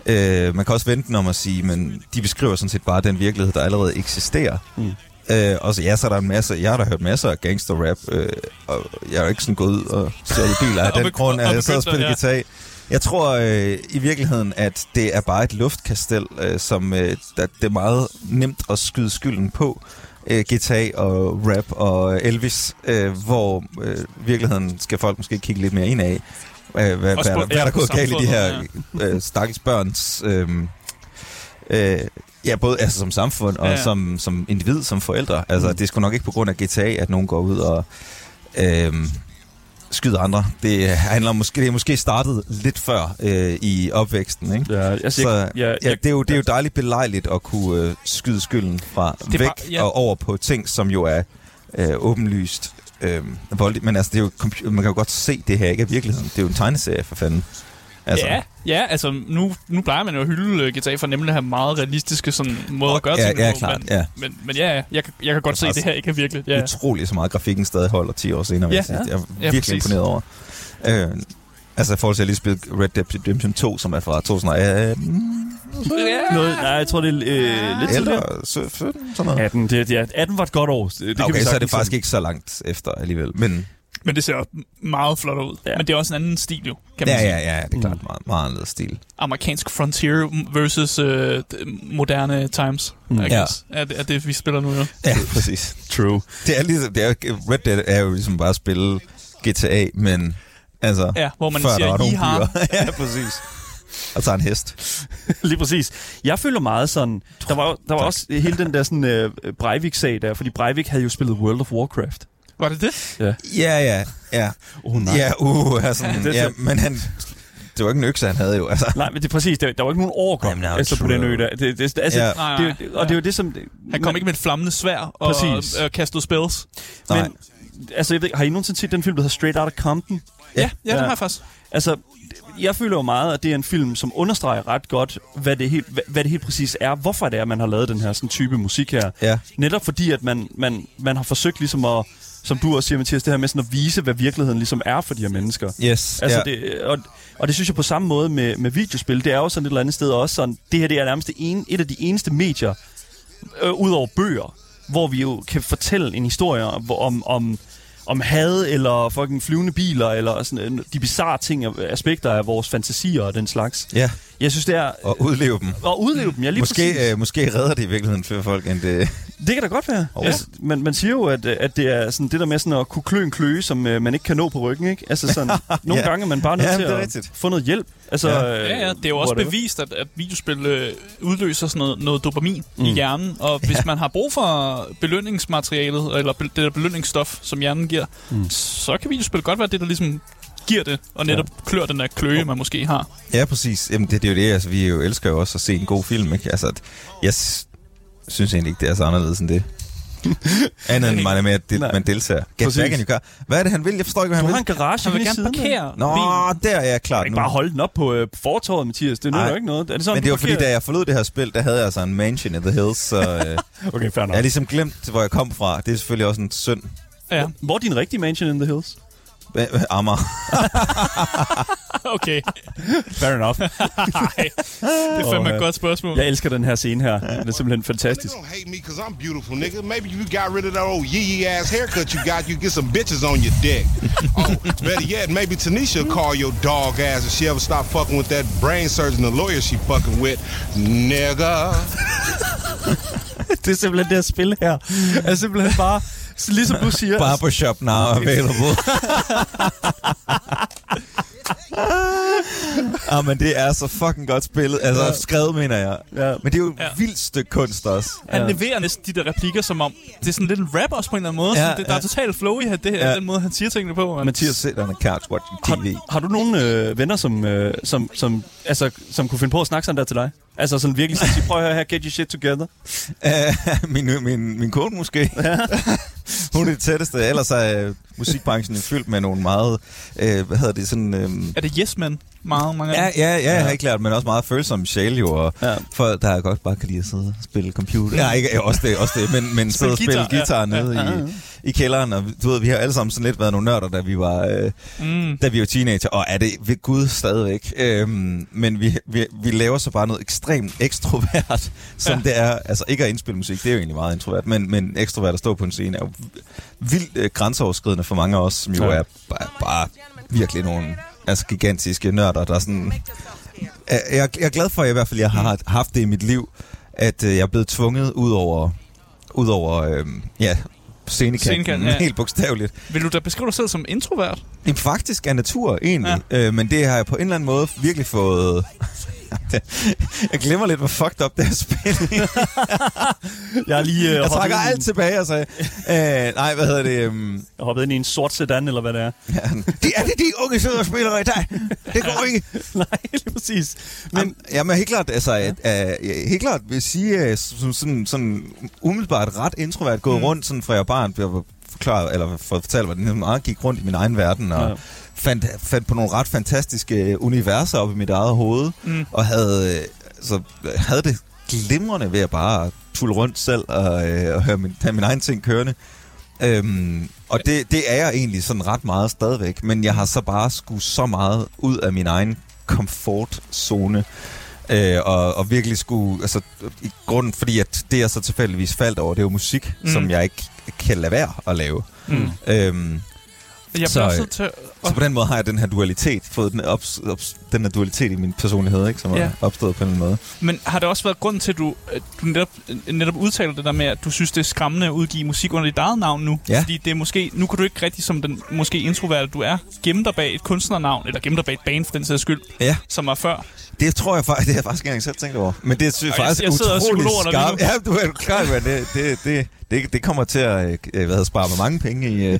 Mm. øh, man kan også vente om at sige, men de beskriver sådan set bare den virkelighed, der allerede eksisterer. Mm. Øh, og så, ja, så er der en masse, jeg har da hørt masser af gangster-rap, øh, og jeg har ikke sådan gået ud og stjålet biler af den grund, at jeg sidder og spiller at- guitar. Jeg tror øh, i virkeligheden, at det er bare et luftkastel, øh, som øh, der, det er meget nemt at skyde skylden på. Øh, guitar og rap og Elvis, øh, hvor øh, virkeligheden skal folk måske kigge lidt mere ind af. Øh, hvad, hvad, hvad, er der- ja, er gået galt i de her øh, stakkels børns... Øh, øh, ja, både altså, som samfund og Ja, ja. ja. som, som individ, som forældre. Altså, Mm. det er sgu nok ikke på grund af GTA, at nogen går ud og øh, skyder andre. Det handler måske, det er måske startet lidt før øh, i opvæksten, ikke? Ja, Så jeg, jeg, ja, jeg, det, er jo, det er jo dejligt belejligt at kunne øh, skyde skylden fra Det væk bare- ja. og over på ting, som jo er øh, åbenlyst øh, voldeligt. Men altså, det er jo, man kan jo godt se, det her ikke er virkeligheden. Det er jo en tegneserie for fanden. Altså, Ja, ja, altså nu, nu plejer man jo at hylde uh, GTA for nemlig at have meget realistiske sådan, måder at gøre ja, tingene ja, på. klart, men, ja. men, men ja, ja, jeg, kan- jeg kan godt se, at det her ikke er virkeligt. Ja. utrolig så meget grafikken stadig holder 10 år senere. Ja. jeg, jeg er Ja, virkelig præcis. imponeret over. Øh, altså i forhold til, at jeg lige spillede Red Dead Redemption 2, som er fra 2018. noget, nej, jeg tror, det er øh, lidt Eller tidligere. 17, sådan noget. 18, det, ja, 18 var et godt år. Det, det kan okay, vi så er det faktisk sige. ikke så langt efter alligevel. Men Men det ser meget flot ud. Ja. Ja. Men det er også en anden stil jo, kan man ja, sige. ja, ja, det er klart meget, meget anderledes stil. Amerikansk frontier versus øh, moderne times, Mm. mm. I Ja. guess. Er, det, er det, vi spiller nu jo. Ja, præcis. True. Det er ligesom, det er, Red Dead er jo ligesom bare at spille GTA, men altså, Ja, hvor man før siger, I har. ja, præcis. Og tager en hest. Lige præcis. Jeg føler meget sådan... Der var, der var også hele den der sådan, øh, Breivik-sag der, fordi Breivik havde jo spillet World of Warcraft. Var det det? Ja. Ja, ja, ja. Oh, nej. Ja, uh, altså, Det ja, så- men han... Det var ikke en økse, han havde jo. Altså. Nej, men det er præcis. Der, der var ikke nogen overkom Jamen, no, altså, på den ø der. Det, det, altså, Ja. Nej, det, nej. det, og det er jo det, som... Han kom ikke med et flammende svær og Præcis. øh, kastede spells. Nej. Men, altså, jeg ved, ikke, har I nogensinde set den film, der hedder Straight Outta Compton? Ja, ja, ja Ja. det har jeg faktisk. Altså, jeg føler jo meget, at det er en film, som understreger ret godt, hvad det helt, hvad, hvad det helt præcis er, hvorfor det er, man har lavet den her sådan type musik her. Ja. Netop fordi, at man, man, man har forsøgt ligesom at, som du også siger, Mathias, det her med sådan at vise, hvad virkeligheden ligesom er for de her mennesker. Yes. Altså ja. det, og, og det synes jeg på samme måde med, med videospil, det er jo sådan et eller andet sted også sådan, det her det er nærmest det ene, et af de eneste medier, øh, ud over bøger, hvor vi jo kan fortælle en historie om, om, om had, eller fucking flyvende biler, eller sådan, øh, de bizarre ting, og aspekter af vores fantasier og den slags. Ja, Jeg synes, det er... og udleve dem. at udleve dem, ja, lige præcis. Måske, øh, måske redder det i virkeligheden flere folk, end det... Det kan da godt være. Oh. Altså, man, man siger jo, at, øh, at det er sådan det der med sådan at kunne klø en kløe, som uh, man ikke kan nå på ryggen, ikke? Altså sådan, nogle Ja. gange er man bare nødt Ja, til at rigtigt. få noget hjælp. Altså, Ja. øh, Ja, ja, det er jo også whatever. bevist, at, at videospil øh, udløser sådan noget, noget dopamin mm. i hjernen, og hvis Ja. man har brug for belønningsmaterialet, eller be- det der belønningsstof, som hjernen giver, mm. så kan videospil godt være det, der ligesom giver det, og netop ja. klør den der kløe, man måske har. Ja, præcis. Jamen, det, det er jo det. Altså, vi jo elsker jo også at se en god film, ikke? Altså, at jeg synes egentlig ikke, det er så anderledes end det. Andet end er med, at det, Nej. man deltager. Get Præcis. back and you car. Hvad er det, han vil? Jeg forstår ikke, hvad Du han har vil. en garage Han vil gerne siden. parkere Nå, bilen. der er jeg klart Ikke nu. bare holde den op på øh, fortorvet, Mathias. Det Ej. jo ikke noget. Er det sådan, Men det du var fordi, da jeg forlod det her spil, der havde jeg altså en mansion in the hills, så øh, Okay, fair jeg har ligesom glemt, hvor jeg kom fra. Det er selvfølgelig også en synd. Ja, Hvor er din rigtige mansion in the hills? Amager. okay. Fair enough. Ej, det er fandme Åh, et ja. godt spørgsmål. Jeg elsker den her scene her. Den er simpelthen fantastisk. Don't hate me because I'm beautiful, nigga. Maybe you got rid of that old yee ass haircut you got. You get some bitches on your dick. oh, better yet, maybe Tanisha will call your dog ass if she ever stop fucking with that brain surgeon, the lawyer she fucking with, nigga. det er simpelthen det her spil her. Er simpelthen bare, så ligesom du siger... Barbershop now available. ah, men det er så fucking godt spillet. Altså, skrevet, mener jeg. Ja. Men det er jo et Ja. vildt stykke kunst også. Han Ja. leverer næsten de der replikker, som om det er sådan lidt en rap også på en eller anden måde. Ja, Ja, det, der ja. er totalt flow i det her, Ja. den måde, han siger tingene på. Man. Mathias sidder on the couch watching TV. Har, har du nogle øh, venner, som, øh, som, som, altså, som kunne finde på at snakke sådan der til dig? Altså sådan virkelig sådan prøv at høre her, get your shit together. Uh, min, min, min kone måske. Hun er det tætteste. Ellers er øh, musikbranchen fyldt med nogle meget, Øh, hvad hedder det, sådan... øh, Er det Yes Man? Meget, mange ja, ja, ja, jeg har ikke lært, men også meget følsomme sjæle jo, og Ja. ja. folk, der godt bare kan lide at sidde og spille computer. Ja, ikke, ja, også det, også det, men, men sidde og spille guitar, ja. guitar, ja, nede Ja, ja, ja. i, i kælderen, og du ved, vi har alle sammen sådan lidt været nogle nørder, da vi var, øh, Mm. da vi var teenager, og er det ved Gud stadigvæk. Øhm, men vi, vi, vi laver så bare noget ekstremt ekstrovert, som Ja. ja. det er. Altså ikke at indspille musik, det er jo egentlig meget introvert, men, men ekstrovert at stå på en scene er jo vildt øh, grænseoverskridende for mange af os, som jo Ja. ja. er bare, bare virkelig nogle altså, gigantiske nørder, der er sådan... Jeg, jeg, jeg er glad for, at jeg i hvert fald jeg har haft det i mit liv, at øh, jeg er blevet tvunget ud over, ud over øh, ja, scenekanten, Scenekanten, ja. helt bogstaveligt. Vil du da beskrive dig selv som introvert? Jamen, faktisk af natur, egentlig. Ja. Øh, men det har jeg på en eller anden måde virkelig fået... jeg glemmer lidt, hvor fucked up det her spil. Jeg har lige øh, jeg trækker alt tilbage og sagde... Øh, nej, hvad hedder det? Um, jeg hoppet ind i en sort sedan, eller hvad det er. ja, det er det, de unge sidder og spiller i dag. Det går ikke. Nej, lige præcis. Men, Men, jamen, helt klart, altså, at, uh, helt klart vil sige, uh, som sådan, sådan umiddelbart ret introvert, gået mm. rundt, sådan fra jeg barn, blev forklaret, eller fortalt, hvordan det meget gik rundt i min egen verden, og Ja. fandt, fandt på nogle ret fantastiske universer op i mit eget hoved, Mm. og havde, øh, så havde det glimrende ved at bare tulle rundt selv og, øh, og høre min, have min egen ting kørende. Øhm, og det, det er jeg egentlig sådan ret meget stadigvæk, men jeg har så bare skulle så meget ud af min egen komfortzone. Øh, og, og virkelig skulle, altså i grunden, fordi at det jeg så tilfældigvis faldt over, det er jo musik, mm. som jeg ikke kan lade være at lave. Mm. Øhm, Jeg Så, bliver også øh, til... så på den måde har jeg den her dualitet, fået den, op, op, den her dualitet i min personlighed, ikke, som Ja. er opstået på en eller anden måde. Men har det også været grunden til, at du, du netop, netop udtaler det der med, at du synes, det er skræmmende at udgive musik under dit eget navn nu? Ja. Fordi det er måske, nu kan du ikke rigtig som den måske introverte du er, gemme dig bag et kunstnernavn, eller gemme dig bag et band for den sags skyld, Ja. som var før. Det tror jeg faktisk, det har jeg faktisk ikke engang selv tænkt over. Men det er jeg- faktisk jeg der lige skarpt. Ja, du er klar, men det, det, det, det, det kommer til at øh, hvad hedder, spare mig mange penge i, øh,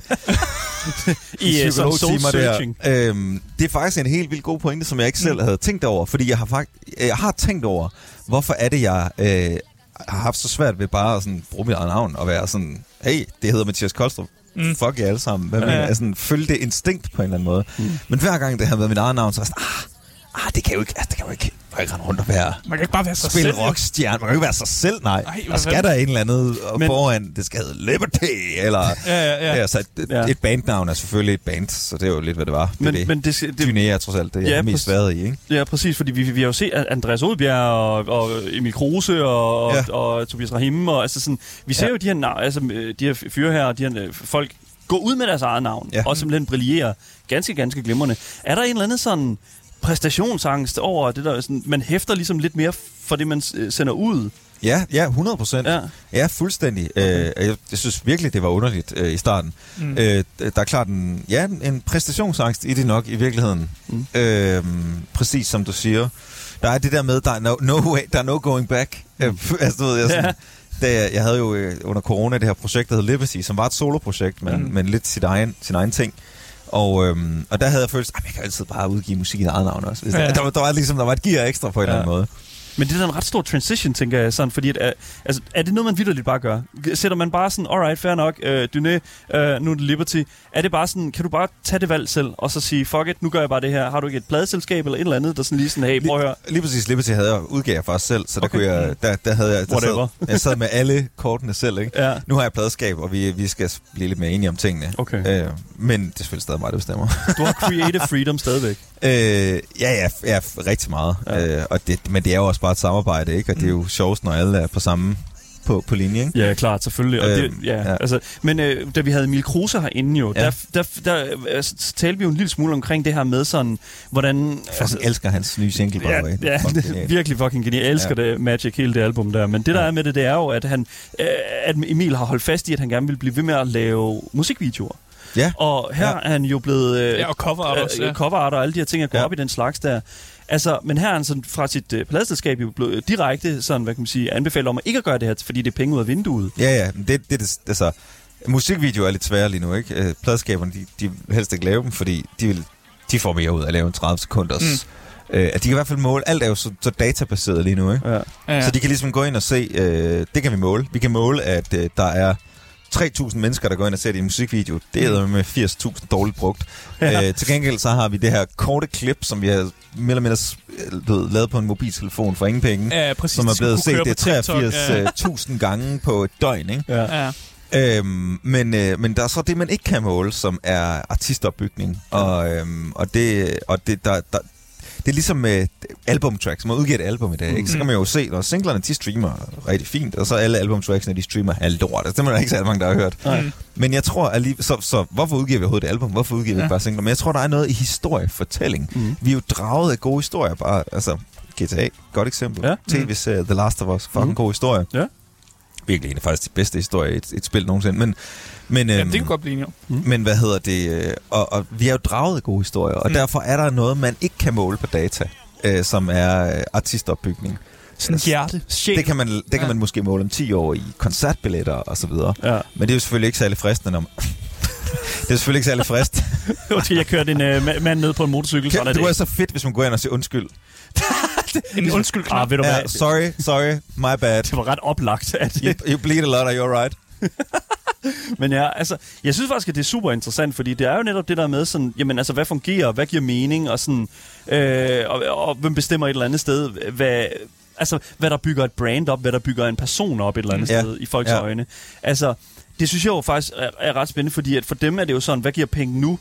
I øh, sådan soul psykologtimer searching. Øhm, det er faktisk en helt vildt god pointe, som jeg ikke selv havde tænkt over. Fordi jeg har, faktisk, jeg har tænkt over, hvorfor er det, jeg øh, har haft så svært ved bare at sådan, bruge mit eget navn og være sådan, hey, det hedder Mathias Koldstrup. Mm. Mm. Fuck jer alle sammen. Hvad Ja, ja. Altså, følge det instinkt på en eller anden måde. Mm. Men hver gang det har været mit eget navn, så er jeg sådan, ah, ah, det kan jo ikke, altså, det kan jo ikke, kan ikke rende rundt og være Man kan ikke bare være sig spille selv. rockstjerne. Man kan jo ikke være sig selv, nej. Ej, Ej hvad der skal der en eller andet Men- foran. Det skal hedde Liberty, eller... Ja, ja, ja. Ja, så et, Ja. et bandnavn er selvfølgelig et band, så det er jo lidt, hvad det var. Det Men, er det. men det, det, Dyné er trods alt det, jeg Ja, er mest præcis. været i, ikke? Ja, præcis, fordi vi, vi har jo set at Andreas Odbjerg og, og Emil Kruse og, ja. Og, og Tobias Rahim, og altså sådan, vi ser ja. Jo de her, altså, øh, de her fyre her, de her øh, folk, gå ud med deres eget navn, Ja. og simpelthen brillere ganske, ganske glimrende. Er der en eller anden sådan præstationsangst over det der, sådan, man hæfter ligesom lidt mere for det, man øh, sender ud? Ja, ja, 100 procent. Ja. Ja, fuldstændig. Okay. Øh, jeg, jeg synes virkelig, det var underligt øh, i starten. Mm. Øh, der er klart en, ja, en præstationsangst i det nok i virkeligheden. Mm. Øh, præcis som du siger. Der er det der med, der er no, no, way, der er no going back. Mm. Øh, altså, du ved, jeg, sådan, da jeg, jeg havde jo øh, under corona det her projekt, der hed Liberty, som var et soloprojekt, men, mm. men lidt sit egen, sin egen ting. Og, øhm, og der havde jeg følt, at jeg kan altid bare udgive musik i eget navn også. Hvis Ja. ja. der, der, var, der, var ligesom, der var et gear ekstra på en Ja. eller anden måde. Men det er da en ret stor transition, tænker jeg, sådan, fordi at, øh, altså, er det noget, man vidderligt bare gør? Sætter man bare sådan, alright, fair nok, øh, Dyné, øh, nu er det Liberty. Er det bare sådan, kan du bare tage det valg selv, og så sige, fuck it, nu gør jeg bare det her. Har du ikke et pladeselskab eller et eller andet, der sådan lige sådan, hey, prøv at høre. Lige præcis Liberty havde jeg udgav jeg faktisk selv, så der, Okay. kunne jeg, der, der havde jeg, der Whatever. sad, jeg sad med alle kortene selv. Ikke? Ja. Nu har jeg pladeskab, og vi, vi skal blive lidt mere enige om tingene. Okay. Øh, men det er selvfølgelig stadig mig, der bestemmer. Du har creative freedom stadigvæk. øh, ja, ja, ja, rigtig meget. Ja. Øh, og det, men det er jo også bare et samarbejde, ikke? og det er jo sjovest, når alle er på samme på, på linje. Ikke? Ja, klart, selvfølgelig. Og det, Øhm, ja, ja. ja. Altså, men øh, da vi havde Emil Kruse herinde jo, ja. Der, der, der altså, talte vi jo en lille smule omkring det her med sådan, hvordan... Jeg altså, elsker hans nye single, by way. Ja, ja det er virkelig fucking genialt. Jeg elsker ja. det Magic, hele det album der. Men det, der Ja. er med det, det er jo, at, han, øh, at Emil har holdt fast i, at han gerne vil blive ved med at lave musikvideoer. Ja. Og her ja. Er han jo blevet... Øh, Ja, og cover art også, ja. øh, cover art og alle de her ting, at gå ja. Ja. op i den slags der. Altså, men her er han sådan fra sit øh, pladeselskab jo blevet direkte sådan, hvad kan man sige, anbefalet om at ikke at gøre det her, fordi det er penge ud af vinduet. Ja, ja, men det, det, det, altså, musikvideoer er lidt svære lige nu, ikke? Øh, Pladskaberne, de, de vil helst ikke lave dem, fordi de, vil, de får mere ud af at lave en 30 sekunders... Mm. Øh, at de kan i hvert fald måle, alt er jo så, så databaseret lige nu, ikke? Ja. Ja, ja. Så de kan ligesom gå ind og se, øh, det kan vi måle. Vi kan måle, at øh, der er 3.000 mennesker, der går ind og ser det i en musikvideo. Det er med 80.000 dårligt brugt. Ja. Ja. Øh, til gengæld så har vi det her korte klip, som vi har mere eller mindre lavet på en mobiltelefon for ingen penge. ja, præcis. som er blevet set køre på det TikTok, 83.000 gange på et døgn, ikke? Ja. Ja. Øhm, men, øh, men der er så det, man ikke kan måle, som er artistopbygning. Og, øhm, og, det, og det, der, der, det er ligesom med albumtracks. Man udgiver et album i dag, ikke? så kan man jo se, når singlerne de streamer rigtig fint, og så alle albumtracksene, de streamer halvt lort. Altså, det er der ikke særlig mange, der har hørt. Nej. Men jeg tror alligevel, så, så hvorfor udgiver vi overhovedet et album? Hvorfor udgiver vi Ja. ikke bare singler? Men jeg tror, der er noget i historiefortælling. Mm. Vi er jo draget af gode historier, bare, altså GTA, godt eksempel. Ja. Ja. TV's uh, The Last of Us, fucking Mm. mm. god historie. Ja. Virkelig en af faktisk de bedste historier i et, et spil nogensinde. Men, men, Jamen, øhm, det kan godt blive enige om. men hvad hedder det? øh, Og, og vi er jo draget af gode historier, og Mm. mm. derfor er der noget, man ikke kan måle på data, øh, som er øh, artistopbygning. Sådan hjerte, sjæl. Det kan, man, det kan Ja. man måske måle om 10 år i koncertbilletter og så videre. Ja. Men det er jo selvfølgelig ikke særlig fristende, når man... det er selvfølgelig ikke særlig frist. Undskyld, jeg kørte en øh, ma- mand ned på en motorcykel. Sådan er det det. var så fedt, hvis man går ind og siger undskyld. En undskyld knap. Ah, ved du hvad? Ja, sorry, sorry, my bad. Det var ret oplagt, at You, you bleed a lot, are you alright? Men ja, altså, jeg synes faktisk, at det er super interessant, fordi det er jo netop det der med sådan, jamen altså, hvad fungerer, hvad giver mening, og sådan, øh, og, og, hvem bestemmer et eller andet sted, hvad, altså, hvad der bygger et brand op, hvad der bygger en person op et eller andet Ja. sted i folks Ja. øjne. Altså, det synes jeg jo faktisk er, er ret spændende, fordi at for dem er det jo sådan, hvad giver penge nu?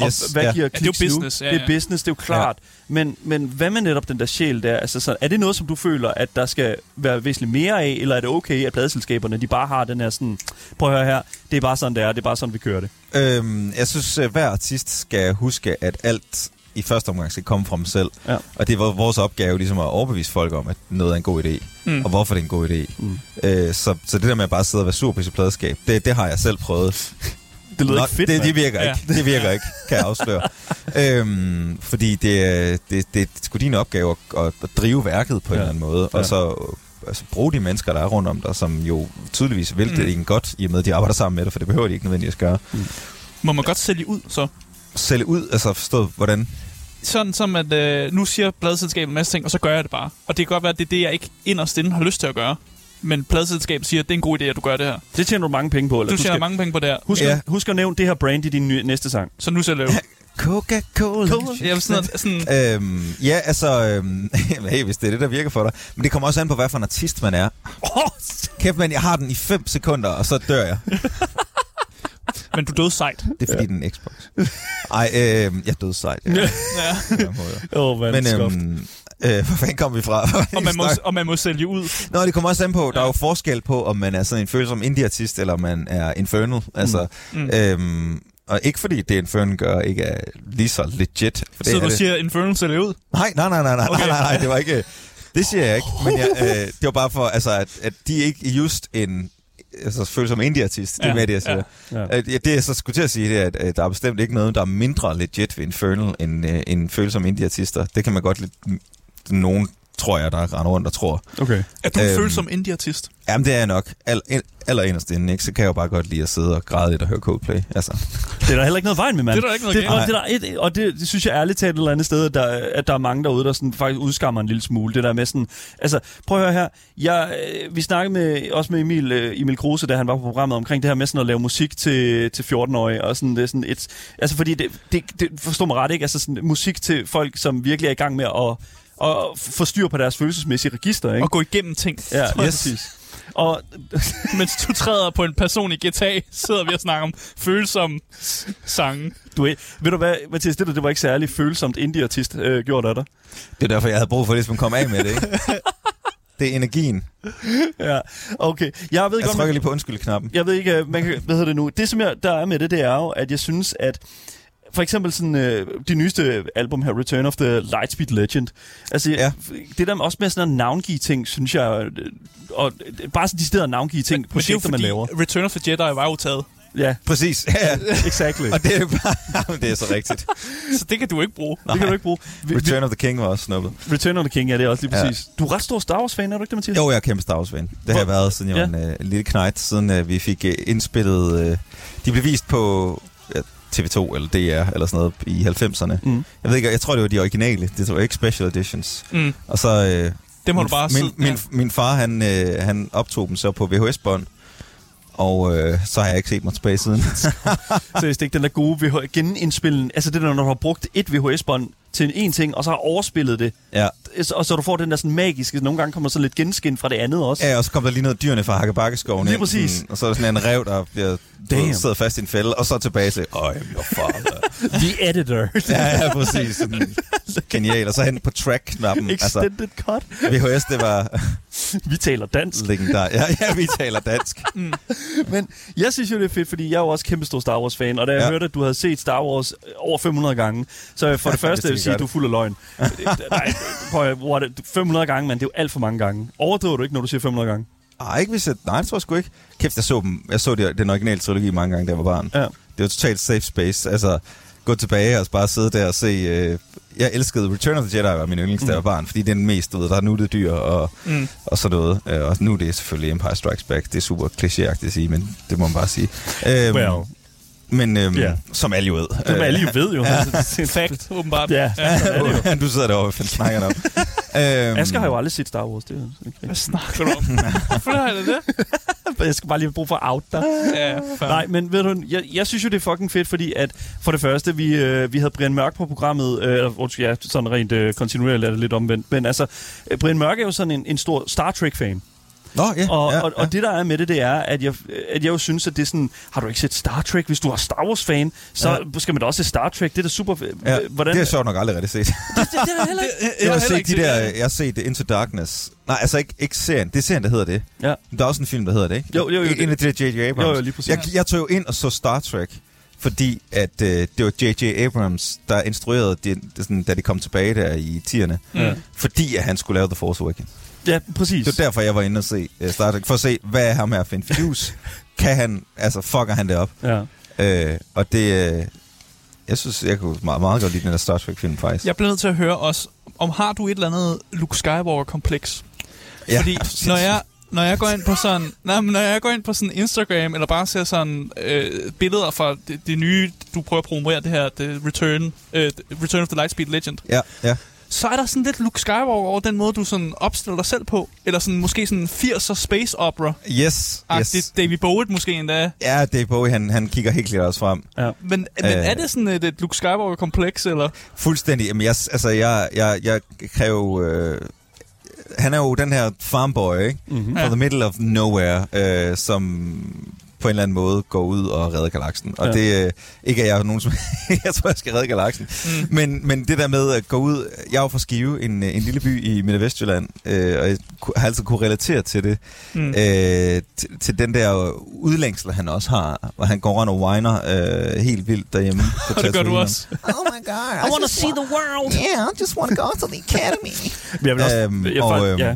Og Yes, hvad ja. giver Ja, det er jo kliks business, nu? ja, det er ja. business, det er jo klart. Men, men hvad med netop den der sjæl der? Altså, så, er det noget, som du føler, at der skal være væsentligt mere af, eller er det okay, at pladeselskaberne, de bare har den her sådan, prøv at høre her, det er bare sådan, det er, det er bare sådan, vi kører det. Øhm, jeg synes, at hver artist skal huske, at alt i første omgang skal komme fra dem selv. Ja. Og det er vores opgave ligesom at overbevise folk om, at noget er en god idé. Mm. Og hvorfor det er en god idé. Mm. Øh, så, så det der med at bare sidde og være sur på sit pladeskab, det, det har jeg selv prøvet. Det lyder Nå, ikke fedt, det, det virker Ja. ikke. Det virker ikke, kan jeg afsløre. øhm, fordi det, det, det, er sgu din opgave at, at, drive værket på ja. en Ja. eller anden måde. Ja. Og så altså, bruge de mennesker, der er rundt om dig, som jo tydeligvis vil Mm. det en godt, i og med, at de arbejder sammen med dig, for det behøver de ikke nødvendigvis at gøre. Må man godt sælge ud, så? Sælge ud, altså forstået, hvordan? Sådan som, at øh, nu siger pladselskabet en masse ting, og så gør jeg det bare. Og det kan godt være, at det er det, jeg ikke inderst inde har lyst til at gøre. Men pladselskabet siger, at det er en god idé, at du gør det her. Det tjener du mange penge på. Eller Du du tjener skal, mange penge på det her, husk, Ja. at, husk at nævne det her brand i din nye, næste sang. så nu sælger jeg ud. Coca-Cola. Jeg vil sådan, sådan Øhm, ja, altså, øhm, hey, hvis det er det, der virker for dig. Men det kommer også an på, hvad for en artist man er. Oh, Kæft, men jeg har den i 5 sekunder, og så dør jeg. men du døde sejt. Det er fordi, ja. den er en Xbox. Ej, øhm, jeg døde sejt. Ja. Ja. Ja, oh, man, Men men, øhm, Øh, hvor fanden kom vi fra? Og man, må, og man må sælge ud. Nå, det kommer også an på, der er jo forskel på, om man er sådan en følsom indie-artist, eller om man er infernal. Altså, Mm. øhm, og ikke fordi det Infernal gør ikke er lige så legit. For det Så er du det. siger, Infernal sælger ud? Nej, nej, nej, nej, nej, Okay. okay. nej, nej, det var ikke... Det siger jeg ikke, men jeg, øh, det var bare for, altså, at, at de ikke just en altså, følsom indie-artist. Det er Ja, mere det, jeg siger. ja. Ja. Ja, det, jeg så skulle til at sige, det er, at, at der er bestemt ikke noget, der er mindre legit ved Infernal end, øh, end følsomme indie-artister. Det kan man godt lidt... Nogen tror jeg, der render rundt og tror. Okay. Er du Øhm. øhm. følsom indie-artist? Jamen, det er jeg nok. Al, al, allerinderst inden, ikke? Så kan jeg jo bare godt lide at sidde og græde lidt og høre Coldplay. Altså. Det er der heller ikke noget vejen med, mand. Det er der ikke noget det, og, det er der et, og det, det synes jeg ærligt talt et eller andet sted, at der, at der er mange derude, der sådan faktisk udskammer en lille smule. Det der med sådan... Altså, prøv at høre her. Jeg, vi snakkede med, også med Emil, øh, Emil Kruse, da han var på programmet, omkring det her med sådan at lave musik til, til 14-årige. Og sådan, det er sådan et, altså, fordi det, det, det forstår mig ret, ikke? Altså sådan musik til folk, som virkelig er i gang med at, at få styr på deres følelsesmæssige register, ikke? Og gå igennem ting. Ja, Yes. præcis. Og Mens du træder på en person i GTA, sidder vi og snakker om følsomme sange. du ved, du hvad, Mathias, det der, det var ikke særlig følsomt indie-artist øh, gjort af dig. Det er derfor, jeg havde brug for det, at komme af med det, ikke? Det er energien. Ja, okay. Jeg ved Jeg godt, trykker man, lige på undskyld-knappen. jeg ved ikke, øh, man kan, hvad hedder det nu? Det, som jeg, der er med det, det er jo, at jeg synes, at for eksempel sådan, øh, de nyeste album her, Return of the Lightspeed Legend. Altså, ja. Ja. det der også med sådan at navngive ting, synes jeg, øh, og øh, bare sådan de steder navngive ting, Men det er jo projekter, man laver. Return of the Jedi var jo taget. Ja, Præcis. Ja, exactly. og det er bare... Det er så rigtigt. Så det kan du ikke bruge. det kan du ikke bruge. Vi- Return of the King var også snuppet. Return of the King, ja, det er også lige Ja. præcis. Du er ret stor Star Wars-fan, er du ikke det, Mathias? Jo, jeg er kæmpe Star Wars-fan. Det har jeg været, siden jeg Ja. var en uh, lille knægt, siden uh, vi fik uh, indspillet... Uh, de blev vist på ja, TV2 eller DR eller sådan noget i 90'erne. Mm. Jeg ved ikke, jeg tror, det var de originale. Det var ikke special editions. Mm. Og så... Uh, Det må min, du bare min, sidde- min, ja. min far, han, øh, han optog dem så på VHS-bånd. Og øh, så har jeg ikke set mig tilbage siden. Seriøst ikke den der gode VH- genindspillen. Altså det der, når du har brugt et VHS-bånd til en ting, og så har overspillet det. ja. Og så du får den der sådan magiske, nogle gange kommer så lidt genskin fra det andet også. ja, og så kom der lige noget dyrene fra Hakkebakkeskoven Lige præcis. Sådan, og så er der sådan en rev, der bliver Damn. sidder fast i en fælde, og så tilbage til, I'm your father. The editor. ja, ja, præcis. Genial. Og så hen på track-knappen. Altså, Extended cut. VHS, det var Vi taler dansk. legendar. Ja, ja, vi taler dansk. Men jeg synes jo, det er fedt, fordi jeg er jo også kæmpe stor Star Wars-fan. Og da jeg Ja. hørte, at du havde set Star Wars over 500 gange, så for det første Det vil jeg sige, at du er fuld af løgn. Nej, prøv at, what, 500 gange, men det er jo alt for mange gange. Overdriver du ikke, når du siger 500 gange? Ej, ikke hvis jeg... Nej, det tror jeg sgu ikke. Kæft, jeg så dem. Jeg så det, den originale trilogi mange gange, da jeg var barn. Ja. Det var totalt safe space. Altså, gå tilbage og bare sidde der og se... Øh, jeg elskede Return of the Jedi, var min yndlings, da jeg var barn, fordi det er den mest, du ved, der er nuttet dyr og, Mm. og så noget. Øh, og nu er det selvfølgelig Empire Strikes Back. Det er super klichéagtigt at sige, men det må man bare sige. Øhm, Well. Men øhm, Ja. som alle jo ved. Det er alle jo ved jo. Ja. Fact, åbenbart. Ja. Øh, du sidder derovre, hvad fanden snakker du om? øhm, Asger har jo aldrig set Star Wars. Det er ikke Hvad snakker du om? Hvorfor har jeg det? Jeg skal bare lige bruge for at out dig. Ja, fair. Nej, men ved du, jeg, jeg synes jo, det er fucking fedt, fordi at for det første, vi, øh, vi havde Brian Mørk på programmet, øh, ja, sådan rent øh, kontinuerligt er det lidt omvendt, men altså, øh, Brian Mørk er jo sådan en, en stor Star Trek-fan. Nå, ja, Og, ja, og, og det der er med det, det er, at jeg, at jeg jo synes, at det er sådan, har du ikke set Star Trek? Hvis du er Star Wars-fan, så ja. skal man da også se Star Trek. Det er da super... ja. Hvordan, Det har jeg sjovt nok aldrig rigtig set. det, det, det er heller ikke... Jeg har set de set der, jeg har set Into Darkness. Nej, altså ikke, ikke serien. Det er serien, der hedder det. Ja. Der er også en film, der hedder det, ikke? Jo, jo, jo, En af de der J.J. Abrams. Jo, jo, lige præcis. Jeg, jeg tog jo ind og så Star Trek, fordi at øh, det var J.J. Abrams, der instruerede, det, det, sådan, da de kom tilbage der i 10'erne. Ja. Fordi at han skulle lave The Force Awakens. Ja, præcis. Det var derfor, jeg var inde og se uh, Star Trek, for at se, hvad er ham her en fidus? kan han, altså fucker han det op? Ja. Øh, og det, øh, jeg synes, jeg kunne meget, meget godt lide den der Star Trek-film, faktisk. Jeg bliver nødt til at høre også, om har du et eller andet Luke Skywalker-kompleks? Ja, Fordi er sindssyg? når jeg, når jeg går ind på sådan, nej, men når jeg går ind på sådan Instagram, eller bare ser sådan øh, billeder fra det, det, nye, du prøver at promovere det her, det Return, øh, Return of the Lightspeed Legend, Ja, ja. Så er der sådan lidt Luke Skywalker over den måde, du sådan opstiller dig selv på. Eller sådan måske sådan 80'er space opera. Yes, Yes. yes. David Bowie måske endda. Ja, Dave Bowie, han, han kigger helt klart også frem. ja. Men, men Øh. er det sådan et, et Luke Skywalker-kompleks, eller? Fuldstændig. Jamen, jeg, altså, jeg, jeg, jeg kan jo... Øh, han er jo den her farmboy, ikke? Mm-hmm. Ja. From the middle of nowhere, øh, som på en eller anden måde gå ud og redde galaksen. Og Ja. det øh, ikke er jeg nogen som... jeg tror, jeg skal redde galaksen. Mm. Men, men det der med at gå ud... Jeg er jo fra Skive, en, en lille by i Midt- og Vestjylland, øh, og jeg har altid kunne relatere til det. Mm. Øh, til, til den der udlængsel, han også har, hvor han går rundt og whiner øh, helt vildt derhjemme. På Og det gør du også. Oh my god, I, wanna see the world. Yeah, I just want to go to the academy. Jeg vil også, Øhm, jeg, og, øhm, ja.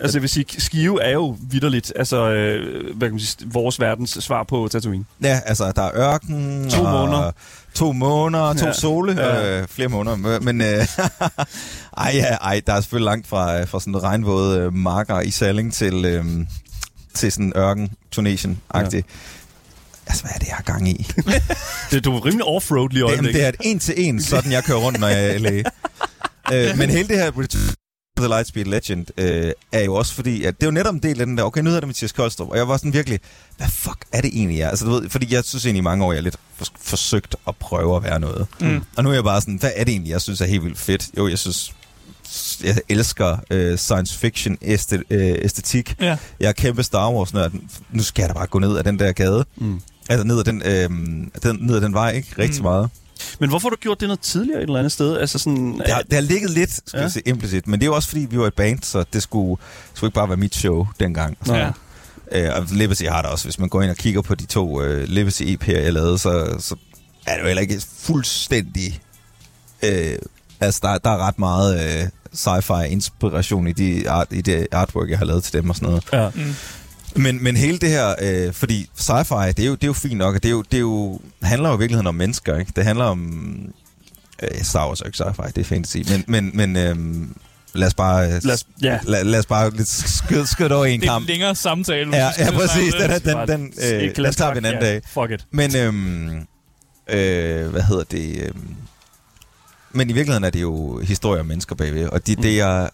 Altså, jeg vil sige, Skive er jo vidderligt, altså, øh, hvad kan man sige, vores verdens svar på Tatooine. Ja, altså, der er ørken. To og måneder. To måneder, to Ja. sole, Ja. øh, flere måneder. Men øh, ej, ja, ej, der er selvfølgelig langt fra, fra sådan regnvåde øh, marker i Salling til, øh, til sådan ørken Tunesien-agtig. Ja. Altså, hvad er det, jeg har gang i? Det, du er rimelig offroad lige Jamen, øjeblikket. det er et en til en, sådan jeg kører rundt, når jeg er i LA. øh, men hele det her the Lightspeed Legend øh, er jo også fordi, at det er jo netop en del af den der, okay, nu hedder det Mathias Koldstrup, og jeg var sådan virkelig, hvad fuck er det egentlig, jeg er? Altså, du ved, fordi jeg synes egentlig i mange år, jeg har lidt for, forsøgt at prøve at være noget. Mm. Og nu er jeg bare sådan, hvad er det egentlig, jeg synes er helt vildt fedt? Jo, jeg synes, jeg elsker øh, science fiction øh, æstetik. Ja. Jeg er kæmpe Star Wars nørd. Nu skal jeg da bare gå ned ad den der gade. Mm. Altså ned ad den, øh, den, ned ad den vej, ikke? Rigtig Mm. meget. Men hvorfor har du gjort det noget tidligere et eller andet sted? Altså sådan, Det har, det har ligget lidt, skal Ja. jeg sige, implicit, men det er jo også fordi, vi var et band, så det skulle, det skulle ikke bare være mit show dengang. Nå. Ja. Øh, og Legacy har det også. Hvis man går ind og kigger på de to øh, Legacy EP'er, jeg lavede, så, så er det jo heller ikke fuldstændig... Øh, altså, der, der er ret meget øh, sci-fi inspiration i, de art, i det artwork, jeg har lavet til dem og sådan noget. Ja. Mm. Men, men hele det her, øh, fordi sci-fi, det er, jo, det er jo fint nok, og det, er jo, det er jo, handler jo i virkeligheden om mennesker, ikke? Det handler om... Øh, Star Wars er ikke sci-fi, det er fantasy, men, men, men øh, lad os bare... Øh, Lad os, ja. lad, lad os bare lidt skyde, skyde over i en Det er en kamp. længere samtale. Ja, ja, præcis. Den, det. er- den, den, øh, den tager vi en anden kaffe, dag. Ja, fuck it. Men, øhm, øh, hvad hedder det? Øhm, men i virkeligheden er det jo historier om mennesker bagved. Og de, Mm. det, jeg,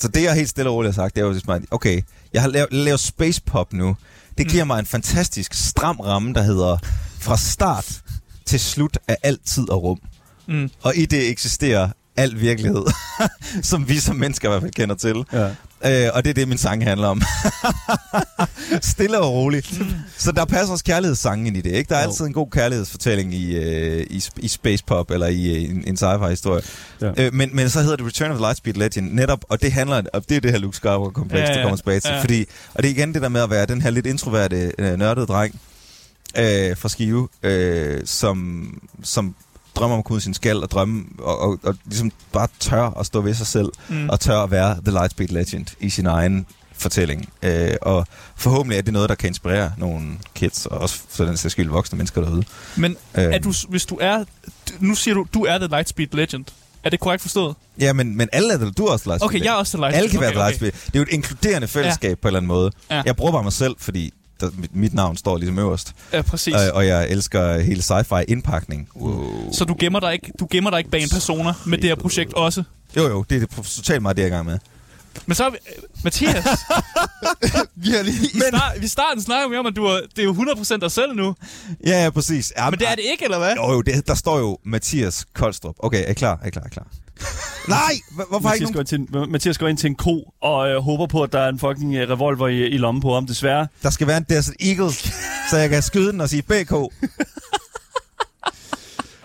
så det, jeg helt stille og roligt har sagt, det er jo at, okay, jeg har lavet, lavet space pop nu. Det giver Mm. mig en fantastisk stram ramme, der hedder fra start til slut af al tid og rum. Mm. Og i det eksisterer al virkelighed, som vi som mennesker i hvert fald kender til. Ja. Øh, og det er det, min sang handler om. Stille og roligt. Så der passer også kærlighedssangen ind i det, ikke? Der er Jo. altid en god kærlighedsfortælling i, øh, i, i Space Pop, eller i øh, en, en sci-fi-historie. Ja. Øh, men, men så hedder det Return of the Lightspeed Legend, netop, og det handler, og det er det her Luke Skywalker-kompleks, Ja, ja, ja, der kommer tilbage til. ja. Fordi, og det er igen det der med at være den her lidt introverte, øh, nørdede dreng øh, fra Skive, øh, som, som drømmer om at kunne ud af sin skal og drømme, og, og, og ligesom bare tør at stå ved sig selv Mm. og tør at være The Lightspeed Legend i sin egen fortælling. Øh, og forhåbentlig er det noget, der kan inspirere nogle kids, og også for den sags skyld voksne mennesker derude. Men Øh, er du, hvis du er... Nu siger du, du er The Lightspeed Legend. Er det korrekt forstået? Ja, men, men alle er det, du er også The Lightspeed Okay, jeg er også The Lightspeed. Alle kan okay, være The Lightspeed. Det er jo et inkluderende fællesskab ja. på en eller anden måde. Ja. Jeg bruger bare mig selv, fordi der, mit, mit navn står ligesom øverst. Ja, præcis. Øh, og jeg elsker hele sci-fi indpakning. Wow. Så du gemmer dig ikke, du gemmer dig ikke bag en personer med det her projekt også. Jo, jo, det er totalt meget det, jeg er i gang med. Men så er vi, øh, Mathias, Vi har lige... i, start, i starten snakker vi om, at du er, det er jo 100% dig selv nu. Ja, ja, præcis. Ja, Men det er det ikke, eller hvad? Jo, jo, det, der står jo Mathias Koldstrup. Okay, er I klar? Er I klar? Er I klar? Nej! Hvor- Hvorfor ikke Mathias nogen... går, ind til, Mathias går ind til en ko og øh, håber på, at der er en fucking øh, revolver i, i lommen på ham. Desværre. Der skal være en Desert Eagle, så jeg kan skyde den og sige BK.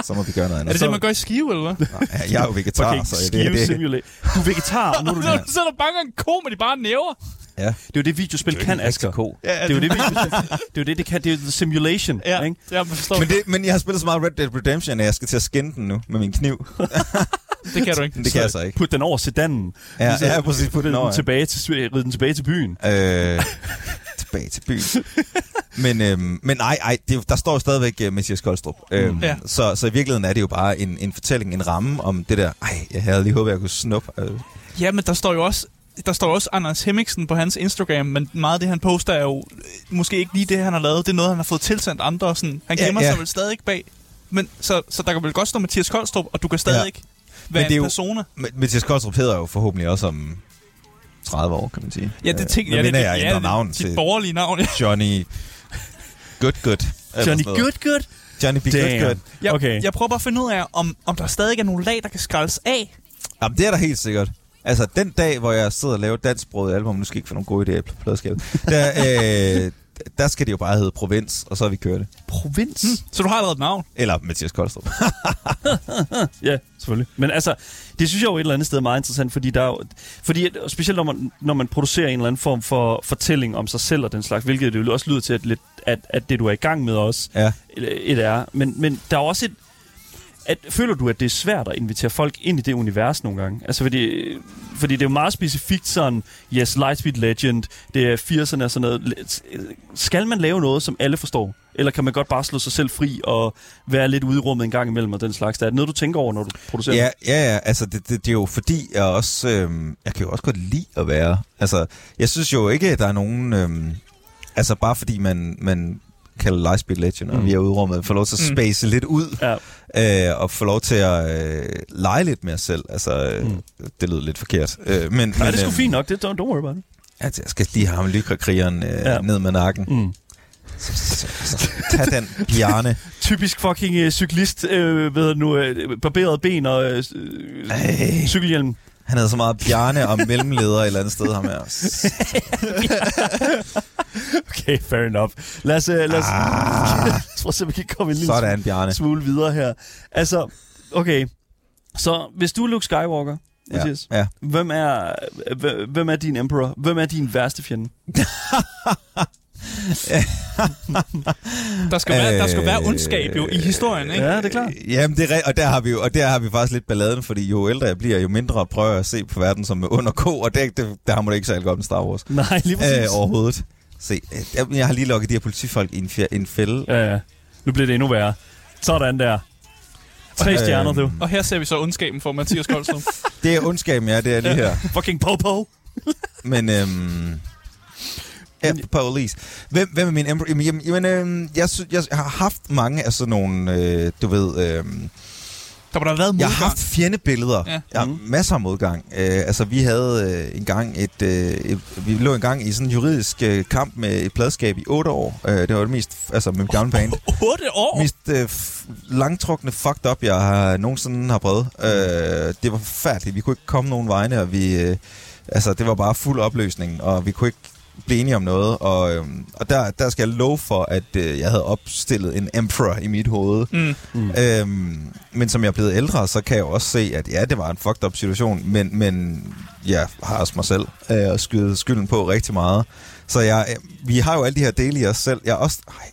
så må vi gøre noget Er andet. det så- det, man gør i Skive, eller hvad? Nej, jeg er jo vegetar, Okay, så det, Skive det, Simulate. Du er vegetar, og nu er du Så, så er der bange en ko med de bare næver. ja. Det er jo det, videospil kan, Asger. ko. Ja, Det er jo det, videospil, det er jo det, det kan. Det er jo simulation, Ja, ikke? ja jeg forstår. Men, det, men jeg har spillet så meget Red Dead Redemption, at jeg skal til at skinne den nu med min kniv. det kan du ikke. Det kan jeg så ikke. Put den over sedanen. Ja, Lige så- ja præcis. Put den over. tilbage til, ride den tilbage til byen. Øh, tilbage til byen. Men, øhm, men nej, ej, det, er der står jo stadigvæk uh, Mathias Koldstrup. Øhm, Ja. så, så i virkeligheden er det jo bare en, en fortælling, en ramme om det der, ej, jeg havde lige håbet, jeg kunne snuppe. Øh. Ja, men der står jo også der står også Anders Hemmingsen på hans Instagram, men meget af det, han poster, er jo øh, måske ikke lige det, han har lavet. Det er noget, han har fået tilsendt andre. Sådan. Han Ja, gemmer ja. sig vel stadig ikke bag. Men, så, så der kan vel godt stå Mathias Koldstrup, og du kan stadig Ja. ikke være det er en jo- persona. Men Mathias Koldstrup hedder jo forhåbentlig også om 30 år, kan man sige. Ja, det tænker Øh, jeg. men det, jeg ja, det- navn dit til borgerlige navn, ja. Johnny Good Good. Johnny. Good Good. Johnny Be Good Damn. Good. Jeg, Okay. jeg prøver bare at finde ud af, om, om der stadig er nogle lag, der kan skraldes af. Jamen, det er der helt sikkert. Altså, den dag, hvor jeg sidder og laver dansksproget album, nu skal jeg ikke få nogle gode idéer på pladskabet, der, øh, der skal det jo bare hedde provins, og så har vi kørt det. Provins? Hmm. Så du har allerede et navn. Eller Mathias Koldstrup. Ja, selvfølgelig. Men altså, det synes jeg jo et eller andet sted er meget interessant, fordi der er jo, fordi specielt når man, når man producerer en eller anden form for fortælling om sig selv og den slags, hvilket det jo også lyder til, at, lidt, at, at det du er i gang med også, ja. et, et er. Men, men der er også et, at, føler du, at det er svært at invitere folk ind i det univers nogle gange? Altså, fordi, fordi det er jo meget specifikt sådan, yes, Lightspeed Legend, det er 80'erne og sådan noget. Skal man lave noget, som alle forstår? Eller kan man godt bare slå sig selv fri og være lidt ude i rummet en gang imellem og den slags? Er det noget, du tænker over, når du producerer? Ja, ja, ja. Altså, det, det, det er jo fordi, jeg også... Øhm, jeg kan jo også godt lide at være... Altså, jeg synes jo ikke, at der er nogen... Øhm, altså, bare fordi man, man kalder Lightspeed Legend, og Mm. vi er ude i rummet, får lov til at Mm. space lidt ud, Ja. øh, og få lov til at øh, lege lidt med os selv. Altså, øh, Mm. det lyder lidt forkert. Øh, men, Nej, det er sgu øhm, fint nok. Det, don't, don't worry about it. Altså, jeg skal lige have ham lykrakrigeren øh, Ja. ned med nakken. Mm. Så, så, så, tag den, Bjarne. Typisk fucking øh, cyklist, øh, ved nu, øh, barberet ben og øh, Ej. cykelhjelm. Han havde så meget Bjarne og mellemleder et eller andet sted, ham her. Okay, fair enough. Lad os, øh, lad os, Ah, jeg tror simpelthen, vi kan komme en lille sådan, Bjarne. smule videre her. Altså, okay. Så hvis du er Luke Skywalker, Ja, Mathias, ja. hvem, er, hv- hvem er din emperor? Hvem er din værste fjende? Der skal, være, der skal være Øh, ondskab jo i historien, ikke? Ja, det er klart. Jamen, det er, og der har vi jo, og der har vi faktisk lidt balladen, fordi jo ældre jeg bliver, jo mindre prøver jeg at se på verden som under K, og det, det, der har man det ikke særlig godt med Star Wars. Nej, lige præcis. Øh, overhovedet. Se, øh, jeg, jeg har lige lukket de her politifolk i en, fjer, en fælde. Ja, ja. Nu bliver det endnu værre. Sådan der. Tre Øhm, stjerner, du. Og her ser vi så ondskaben for Mathias Koldstrup. Det er ondskaben, ja, det er lige her. Fucking po-po. Men, øhm... Ja, police. Hvem, hvem er min emperor? Jamen, jamen, jamen øhm, jeg, jeg har haft mange af sådan nogle, øh, du ved... Øhm, Der var der lavet jeg modgang. har haft fjendebilleder. Ja. Jeg har Mhm. masser af modgang. Øh, altså, vi havde øh, engang et, øh, et... Vi lå engang i sådan en juridisk øh, kamp med et pladskab i otte år. Øh, det var det mest... Altså, med gamle band. 8 år? mest øh, langtrukne fucked up, jeg har nogensinde har prøvet. Øh, det var forfærdeligt. Vi kunne ikke komme nogen vegne, og vi, øh, altså, det var bare fuld opløsning, og vi kunne ikke blive enige om noget. Og, øh, og der, der skal jeg love for, at øh, jeg havde opstillet en emperor i mit hoved. Mm. Mm. Øhm, men som jeg er blevet ældre, så kan jeg jo også se, at ja, det var en fucked up situation, men, men jeg har også mig selv øh, og skyde skylden på rigtig meget. Så jeg, øh, vi har jo alle de her dele i os selv. Jeg er også, nej.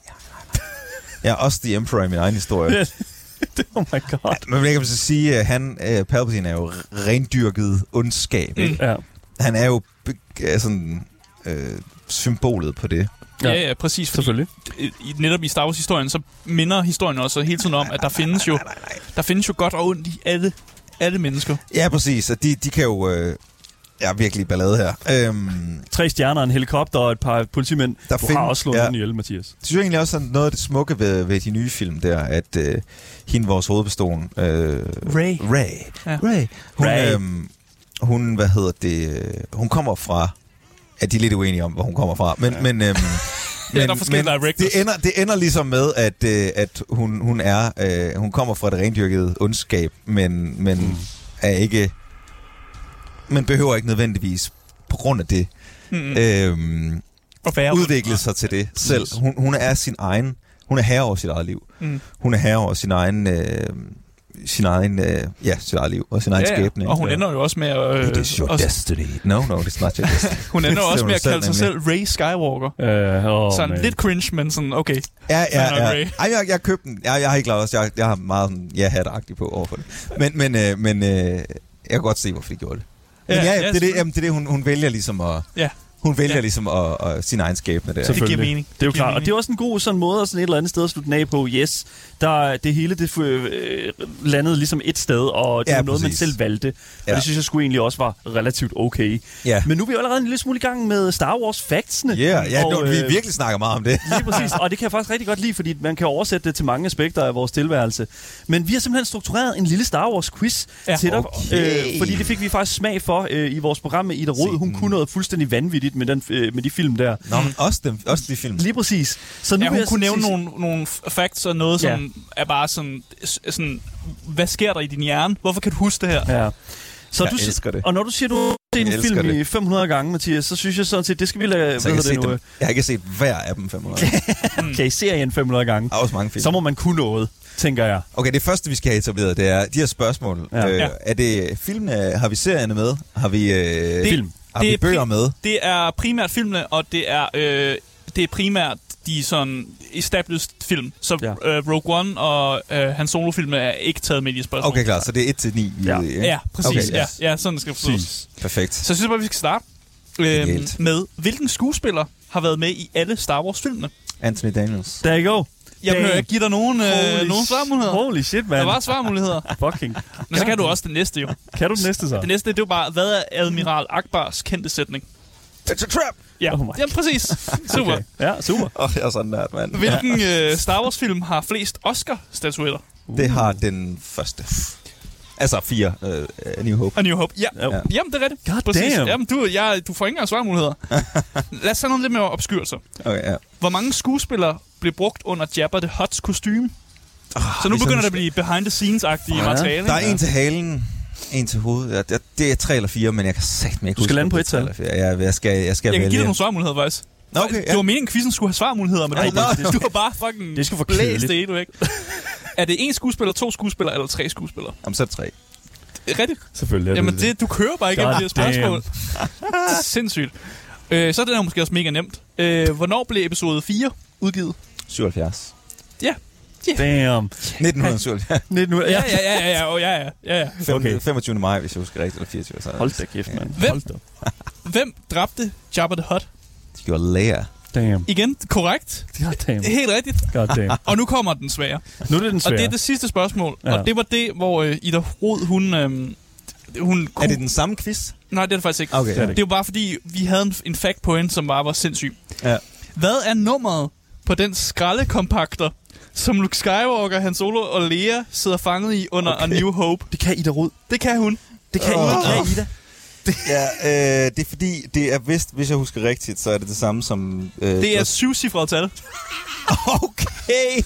jeg er også the emperor i min egen historie. oh my god. Men jeg kan så sige, at han, øh, Palpatine er jo rendyrket ondskab. Mm. Ikke? Ja. Han er jo sådan, øh, symbolet på det. Ja, Ja. ja, præcis. Fordi Selvfølgelig. i, netop i Star Wars-historien, så minder historien også hele tiden om, at der findes jo, der findes jo godt og ondt i alle, alle mennesker. Ja, præcis. Og de, de kan jo... Øh, ja, virkelig ballade her. Øhm, Tre stjerner, en helikopter og et par politimænd. Der du find- har også slået ja. ihjel, Mathias. Jeg synes egentlig også sådan noget af det smukke ved, ved de nye film der, at øh, hende, vores hovedperson, øh, Ray. Ray, Ja. Ray, hun, Ray. Øhm, hun, hvad hedder det, øh, hun kommer fra, ja, de er lidt uenige om, hvor hun kommer fra, men, ja. men, øhm, Ja, der er forskellige directors. det ender, det ender ligesom med, at, øh, at hun, hun er, øh, hun kommer fra det rendyrkede ondskab, men, men mm. er ikke, men behøver ikke nødvendigvis på grund af det, Mm. øhm, udvikle sig til det selv. Hun, hun er sin egen, hun er herre over sit eget liv. Mm. Hun er herre over sin egen, øh, sin egen, øh, ja, sit eget liv og sin egen Ja, ja. skæbne. Og hun ja. ender jo også med at... It is your også- destiny. No, no, it's not your destiny. hun ender også med at kalde sig selv Ray Skywalker. Uh, oh, Sådan lidt cringe, men sådan, okay. Ja, nok, ja, Ray. ja. Ej, jeg, jeg købte den. Jeg, jeg har ikke lavet også. Jeg, jeg har meget sådan, ja hat på overfor det. Men, men, øh, men øh, jeg kan godt se, hvorfor de gjorde det. Men Ja, ja, ja, ja, det, er det, jamen, det er det, hun, hun vælger ligesom at... Ja. Hun vælger Ja. ligesom at, at, sin egen skæbne der. Så- Det giver mening. Det er jo klart, og det er også en god sådan måde at sådan et eller andet sted at slutte den af på. Yes, der, det hele det øh, landede ligesom et sted, og det Ja, var noget, man præcis. selv valgte. Og Ja. det synes jeg skulle egentlig også var relativt okay. Ja. Men nu er vi jo allerede en lille smule i gang med Star Wars factsene. Yeah, ja, og, og, vi øh, virkelig snakker meget om det. Lige præcis, og det kan jeg faktisk rigtig godt lide, fordi man kan oversætte det til mange aspekter af vores tilværelse. Men vi har simpelthen struktureret en lille Star Wars quiz Ja. til dig, Okay. øh, fordi det fik vi faktisk smag for øh, i vores program med Ida Rod. Hun kunne noget fuldstændig vanvittigt med, den, øh, med de film der. Nå, men også, dem, også de film. Lige præcis. Så nu Ja, hun jeg kunne sige- nævne nogle, nogle f- facts og noget, som er bare sådan, sådan, hvad sker der i din hjerne? Hvorfor kan du huske det her? Ja. Så Jeg du, elsker det. Og når du siger, du har set en film det. i 500 gange, Mathias, så synes jeg sådan set, det skal vi lade... Så jeg, kan se det dem. jeg har ikke set hver af dem 500. Der nu? Okay, serien 500 gange. er også mange film. Så må man kunne noget, tænker jeg. Okay, det første, vi skal have etableret, det er de her spørgsmål. Ja. Øh, Ja. Er det filmene? Har vi serierne med? Har vi, øh, Film. Har Det er bøger med? Det er primært filmene, og det er, øh, det er primært de sådan established film. Så Ja. ja. øh, Rogue One og øh, hans solofilm er ikke taget med i de spørgsmål. Okay, klar. Så det er 1 til 9. vi Ja. i, ikke? Ja, præcis. Okay, Okay, ja, ja, sådan skal det forstås. Perfekt. Så jeg synes bare, vi skal starte øh, med, hvilken skuespiller har været med i alle Star Wars-filmene? Anthony Daniels. There you go. Jeg vil ikke give dig nogen, øh, nogen svarmuligheder. Holy shit, man. Der var svarmuligheder. Fucking. Men så kan du også det næste jo. Kan du den næste så? Det næste, det er jo bare, hvad er Admiral Akbars kendte sætning? It's a trap! Ja, Oh my ja præcis. Super. Okay. Ja, super. Åh, oh, jeg er sådan nært, mand. Hvilken øh, Star Wars-film har flest Oscar-statuetter? Det har den første. Altså fire. Uh, New Hope. A New Hope. Ja. Ja. Jamen, det er rigtigt. God Præcis. damn. Jamen, du, jeg, du får ikke engang svarmuligheder. Lad os tage noget lidt mere obskyrt så. Okay, ja. Hvor mange skuespillere blev brugt under Jabba the Hutt's kostume? Oh, Så nu begynder det at blive behind the scenes-agtige Ja. materiale. Der er en til halen, en til hovedet. Ja, det, det er tre eller fire, men jeg kan sagt ikke Du skal huske, lande på et det tal. eller fire. Ja, jeg skal, jeg skal Jeg kan vælge. give dig nogle svarmuligheder, faktisk. Nå, okay, Det ja. var meningen, at quizzen skulle have svarmuligheder, men Ej, du, har det- bare, du har bare fucking Det for blæst det ikke? er det én skuespiller, to skuespillere eller tre skuespillere? Jamen, så tre. Det rigtigt. Selvfølgelig er det Jamen, det, du kører bare ikke de her spørgsmål. Sindssygt. Øh, så er det her måske også mega nemt. Øh, hvornår blev episode 4 udgivet? 77. Ja. Yeah. Damn. 1977. 1900, ja. ja, ja, ja, ja, ja, ja, ja, ja. Okay. okay. 25. maj, hvis jeg husker rigtigt, eller 24. Så Hold da kæft, mand. Hvem, Hold da. hvem dræbte Jabba the Hutt? Det gjorde Leia. Damn. Igen, korrekt. God damn. Helt rigtigt. God damn. Og nu kommer den svære. Nu er det den Og svære. det er det sidste spørgsmål. Ja. Og det var det, hvor øh, Ida Rod, hun... Øh, hun Er det den samme quiz? Nej, det er det faktisk ikke. Okay. Det er det Det jo bare fordi, vi havde en, en fact på hende, som bare var sindssyg. Ja. Hvad er nummeret på den skraldekompakter, som Luke Skywalker, Han Solo og Leia sidder fanget i under okay. A New Hope? Det kan Ida Rod. Det kan hun. Det kan, det kan Ida. Ja, øh, det er fordi, det er vist, hvis jeg husker rigtigt, så er det det samme som... Øh, Det er syvcifret tal. Okay,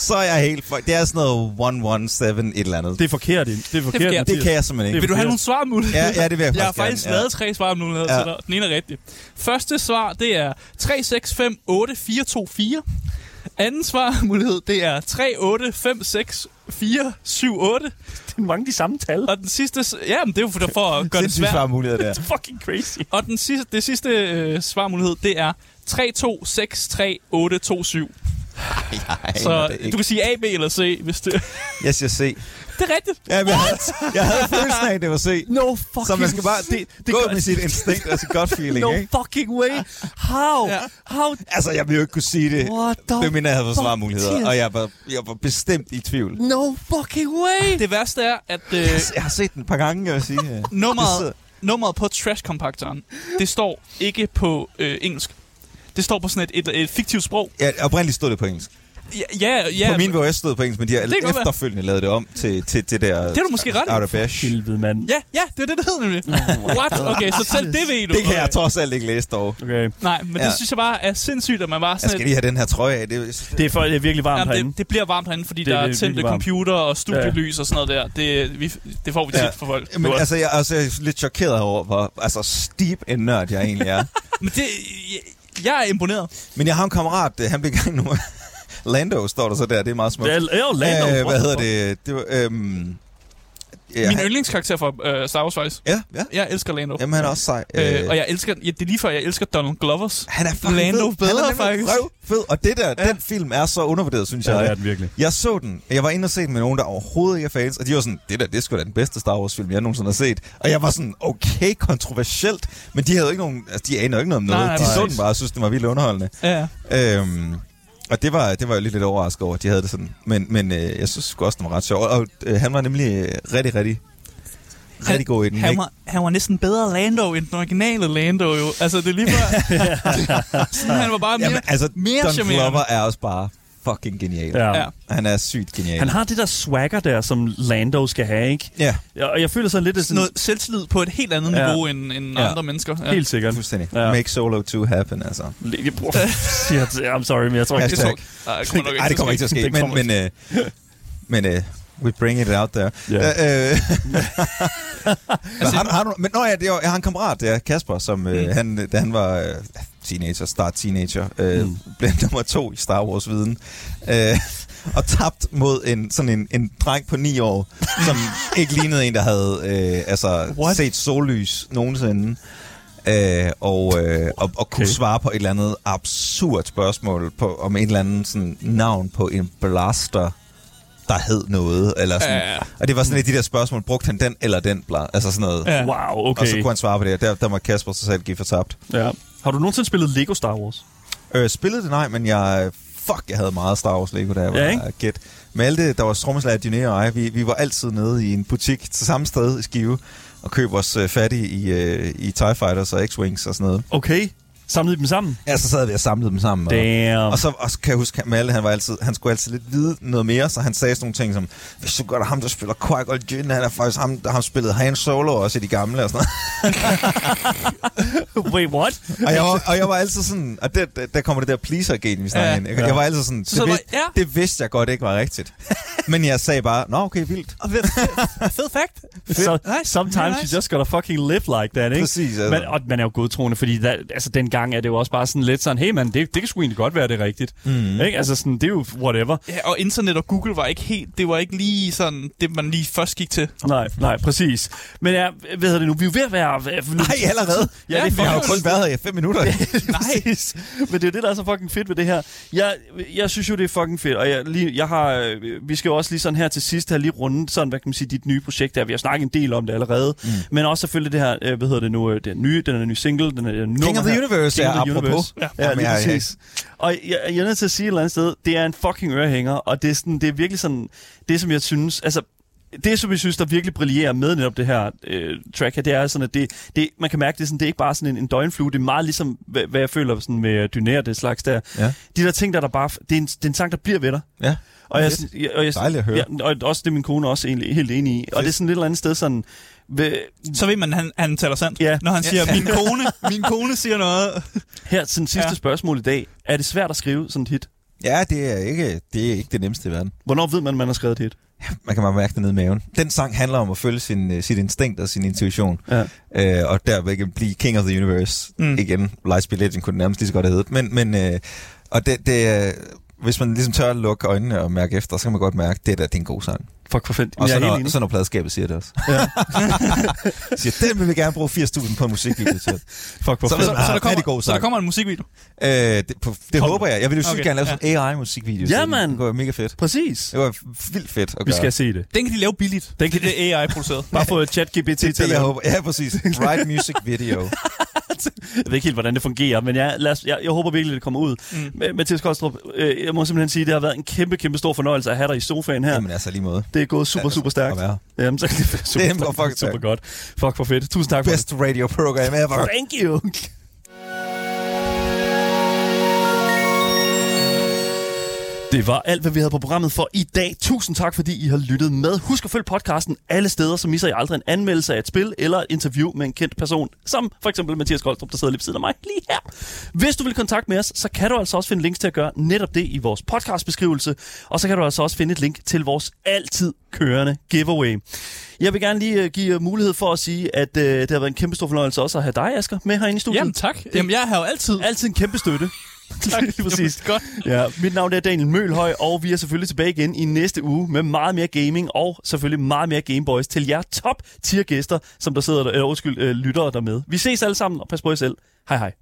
så er jeg helt... For... Det er sådan noget 117 et eller andet. Det er forkert. Det er forkert. forkert. det kan jeg simpelthen ikke. Vil du have nogle svarmuligheder? Ja, ja, det vil jeg Jeg har faktisk gerne, lavet tre svarmuligheder Ja. til dig. Den ene er rigtig. Første svar, det er 3, 6, 5, 8, 4, 2, 4. Anden svarmulighed, det er 3, 8, 5, 6, 4, 7, 8. Det er mange de samme tal. Og den sidste... Ja, men det er jo for, for at gøre det svært. svarmuligheder der. Det er fucking crazy. Og den sidste, det sidste øh, svarmulighed, det er 3, 2, 6, 3, 8, 2, 7. Jeg Så du kan sige A, B eller C, hvis det... Jeg siger C. det er rigtigt. Ja, men jeg, havde, jeg havde følelsen af, at det var C. No fucking... Så man skal bare det, det gå gør- med sit instinkt og sit gut feeling, No ikke? fucking way. How? Ja. How? Altså, jeg vil jo ikke kunne sige det. Mindre jeg havde svarmuligheder, Mathias? og jeg var, jeg var bestemt i tvivl. No fucking way. Det værste er, at øh, Jeg har set den et par gange, jeg vil sige. Nummeret, nummeret på trash-kompakteren, det står ikke på øh, engelsk. Det står på sådan et, et, et fiktivt sprog. Ja, oprindeligt stod det på engelsk. Ja, ja, ja På min VHS stod på engelsk, men de har efterfølgende lavet det om til, til, til det der... Det er du måske ret i. Out of Bash. Helvede, mand. ja, ja, det er det, det hedder nemlig. What? Okay, så selv det ved du. Det kan jeg trods alt ikke læse dog. Okay. Nej, men Ja. det synes jeg bare er sindssygt, at man bare Jeg sådan... skal lige have den her trøje af. Det, er- Det er, for, det er virkelig varmt Jamen, herinde. det, det bliver varmt herinde, fordi Det- der er tændte computer og studielys og sådan noget der. Det, vi, det får vi tit Ja. for folk. Men altså, jeg, altså, jeg er lidt chokeret over, hvor altså, steep en nørd jeg egentlig er. men det, jeg, jeg er imponeret. Men jeg har en kammerat, øh, han blev gang nu. Lando står der så der, det er meget smukt. Det er, ja, Lando. Øh, hvad hedder det? det var, øhm, ja, Min han, yndlingskarakter fra uh, Star Wars faktisk. ja, ja. Jeg elsker Lando. Jamen, han er også sej. Øh, og jeg elsker, ja, det er lige før, jeg elsker Donald Glovers. han er fucking Lando fed. bedre, han er faktisk. røv fed. Og det der, Ja. ja. den film er så undervurderet, synes? Ja, jeg. det er den virkelig. Jeg så den. Jeg var inde og se den med nogen, der overhovedet ikke er fans, og de var sådan, det der, det er sgu da den bedste Star Wars film, jeg nogensinde har set. Og jeg var sådan, okay, kontroversielt, men de havde jo ikke nogen, altså de aner jo ikke noget om Nej, noget. nej, de så præcis. den bare og synes, den var vildt underholdende. Ja, ja. Øhm, og det var, det var jeg lidt, lidt overrasket over, at de havde det sådan. Men, men øh, jeg synes også, den var ret sjov. Og, øh, han var nemlig øh, rigtig, rigtig, rigtig god i den. Han ikke? var, han var næsten bedre Lando end den originale Lando jo. Altså, det er lige før. Han var bare mere... Jamen, altså, mere Don charmerende. Glover er også bare fucking genial. Ja. Ja. Han er sygt genial. Han har det der swagger der, som Lando skal have, ikke? Ja, Og jeg føler sådan lidt, sådan, Noget selvtillid på et helt andet Ja. niveau end, end Ja. andre mennesker. Ja. helt sikkert. fuldstændig. Ja. Make Solo 2 happen, altså. I'm sorry, men jeg tror ikke, Hashtag. det Ej, det kommer Nej, det kommer ikke til at ske. Det Men, men, øh, men øh, we bring it out there. Ja. Øh, øh, Men, har, har du, men nå ja, det var, jeg har en kammerat, det er Kasper, som mm. øh, han, da han var øh, teenager, start teenager, øh, mm. blev nummer to i Star Wars-viden. Øh, og tabt mod en sådan en, en dreng på ni år, som ikke lignede en, der havde øh, altså, What? set sollys nogensinde. Øh, og, øh, og, og kunne Okay. svare på et eller andet absurd spørgsmål på, om en eller anden sådan, navn på en blaster, der hed noget. Eller sådan. Ja. Og det var sådan et af de der spørgsmål, brugte han den eller den bla, altså sådan noget. Ja. Wow, Og så okay. kunne han svare på det. Der, der må Kasper så selv give for tabt. Ja. Har du nogensinde spillet Lego Star Wars? Øh, spillede det nej, men jeg... Fuck, jeg havde meget Star Wars Lego, da jeg var Ja, ja, ikke? gæt. Malte, der var trommeslager Dune og jeg, vi, vi var altid nede i en butik til samme sted i Skive og købte os øh, fat i, i, øh, i TIE Fighters og X-Wings og sådan noget. Okay. Samlede dem sammen? Ja, så sad vi og samlede dem sammen. Og, Damn. og så, og så kan jeg huske, at Malte, han, var altid, han skulle altid lidt vide noget mere, så han sagde sådan nogle ting som, hvis du gør det ham, der spiller Qui-Gon Jinn, han er faktisk ham, der har spillet Han Solo også i de gamle og sådan noget. Wait, what? og, jeg var, og jeg var altid sådan, og der, der, der kommer det der pleaser-gen, vi snakker Ja. ja, ind. Jeg, jeg var altid sådan, Så det, du vid, var- ja. det vidste jeg godt ikke var rigtigt. Men jeg sagde bare, nå okay, vildt. Fed fact. So, Nice. sometimes Nice. you just gotta fucking live like that, ikke? Præcis, altså. Men, og man er jo godtroende, fordi der, altså, dengang er det jo også bare sådan lidt sådan, hey man, det, det kan sgu egentlig godt være, det er rigtigt. Mm. Ikke? Altså sådan, det er jo whatever. Ja, og internet og Google var ikke helt... Det var ikke lige sådan, det man lige først gik til. Nej, nej, præcis. Men ja, hvad hedder det nu? Vi er jo ved at være... Nej, allerede. Ja, det er jeg har jo kun været her i fem minutter. Præcis. Men det er jo det, der er så fucking fedt ved det her. Jeg, jeg synes jo, det er fucking fedt, og jeg, lige, jeg har, øh, vi skal jo også lige sådan her til sidst have lige rundet sådan, hvad kan man sige, dit nye projekt der. Vi har snakket en del om det allerede. Mm. Men også selvfølgelig det her, øh, hvad hedder det nu, øh, den nye, den er nye single, den er King of the Universe, ja, apropos. Ja, Ja, ja men lige præcis. Og jeg, jeg er nødt til at sige et eller andet sted, det er en fucking ørehænger, og det er, sådan, det er virkelig sådan, det som jeg synes, altså, det, som jeg synes, der virkelig brillerer med netop det her øh, track her, det er sådan, at det, det, man kan mærke, det er, sådan, det er ikke bare sådan en, en døgnflue, det er meget ligesom, hvad, hvad jeg føler sådan med Dynære, det slags der. Ja. De der ting, der, der bare, det er, en, det er en sang, der bliver ved dig. Ja. Og jeg, Fedt. jeg, og jeg, Dejligt at høre. Ja, og også det er min kone også egentlig helt enig i. Og det er sådan et eller andet sted sådan, ved, Så ved man, at han, han taler sandt. Ja. Når han siger, min kone, min kone siger noget. her sådan sidste Ja. ja. spørgsmål i dag. Er det svært at skrive sådan et hit? Ja, det er, ikke, det er ikke det nemmeste i verden. Hvornår ved man, man har skrevet et hit? Man kan bare mærke det nede i maven. Den sang handler om at følge sin, øh, sit instinkt og sin intuition. Ja. Øh, og derved blive King of the Universe. Mm. Igen, Lightspeed Legend kunne det nærmest lige så godt have heddet. Men, men øh, og det, det, øh, hvis man ligesom tør at lukke øjnene og mærke efter, så kan man godt mærke, det der det er en god sang. Fuck for fedt. Og så er når, så når pladskabet siger det også. Ja. siger, den vil vi gerne bruge 80.000 på en musikvideo til. Fuck for Så fedt. Så, så, der kommer, god så der kommer en musikvideo. Øh, det på, det håber jeg. Jeg vil jo Okay, gerne lave ja. sådan en AI-musikvideo. Ja, til den. mand. Det kunne være mega fedt. Præcis. Det var vildt fedt at Vi gøre. skal se det. Den kan de lave billigt. Den kan- det er AI-produceret. Bare få chat GPT Det til at det, jeg lave. håber. Ja, præcis. Write music video. Jeg ved ikke helt, hvordan det fungerer, men jeg, lad os, jeg, jeg håber virkelig, det kommer ud. Mm. Mathias Kostrup, øh, jeg må simpelthen sige, det har været en kæmpe, kæmpe stor fornøjelse at have dig i sofaen her. Jamen altså lige måde. Det er gået super, Altså, super stærkt. at. Jamen, så det super, Det er fucking super stærkt. godt. Fuck for fedt. Tusind tak for Best radio program ever. det. Thank you. Det var alt, hvad vi havde på programmet for i dag. Tusind tak, fordi I har lyttet med. Husk at følge podcasten alle steder, så misser I aldrig en anmeldelse af et spil eller et interview med en kendt person, som for eksempel Mathias Koldstrup, der sidder lige ved siden af mig lige her. Hvis du vil kontakte med os, så kan du altså også finde links til at gøre netop det i vores podcastbeskrivelse, og så kan du altså også finde et link til vores altid kørende giveaway. Jeg vil gerne lige øh, give jer mulighed for at sige, at øh, det har været en kæmpe stor fornøjelse også at have dig, Asger, med herinde i studiet. Jamen tak. Jamen, jeg har jo altid... Altid en kæmpe støtte. Tak. Lige præcis. Godt. Ja, mit navn er Daniel Mølhøj, og vi er selvfølgelig tilbage igen i næste uge med meget mere gaming og selvfølgelig meget mere Gameboys til jer top tier gæster, som der sidder der, øh, undskyld, øh, lyttere der med. Vi ses alle sammen, og pas på jer selv. Hej hej.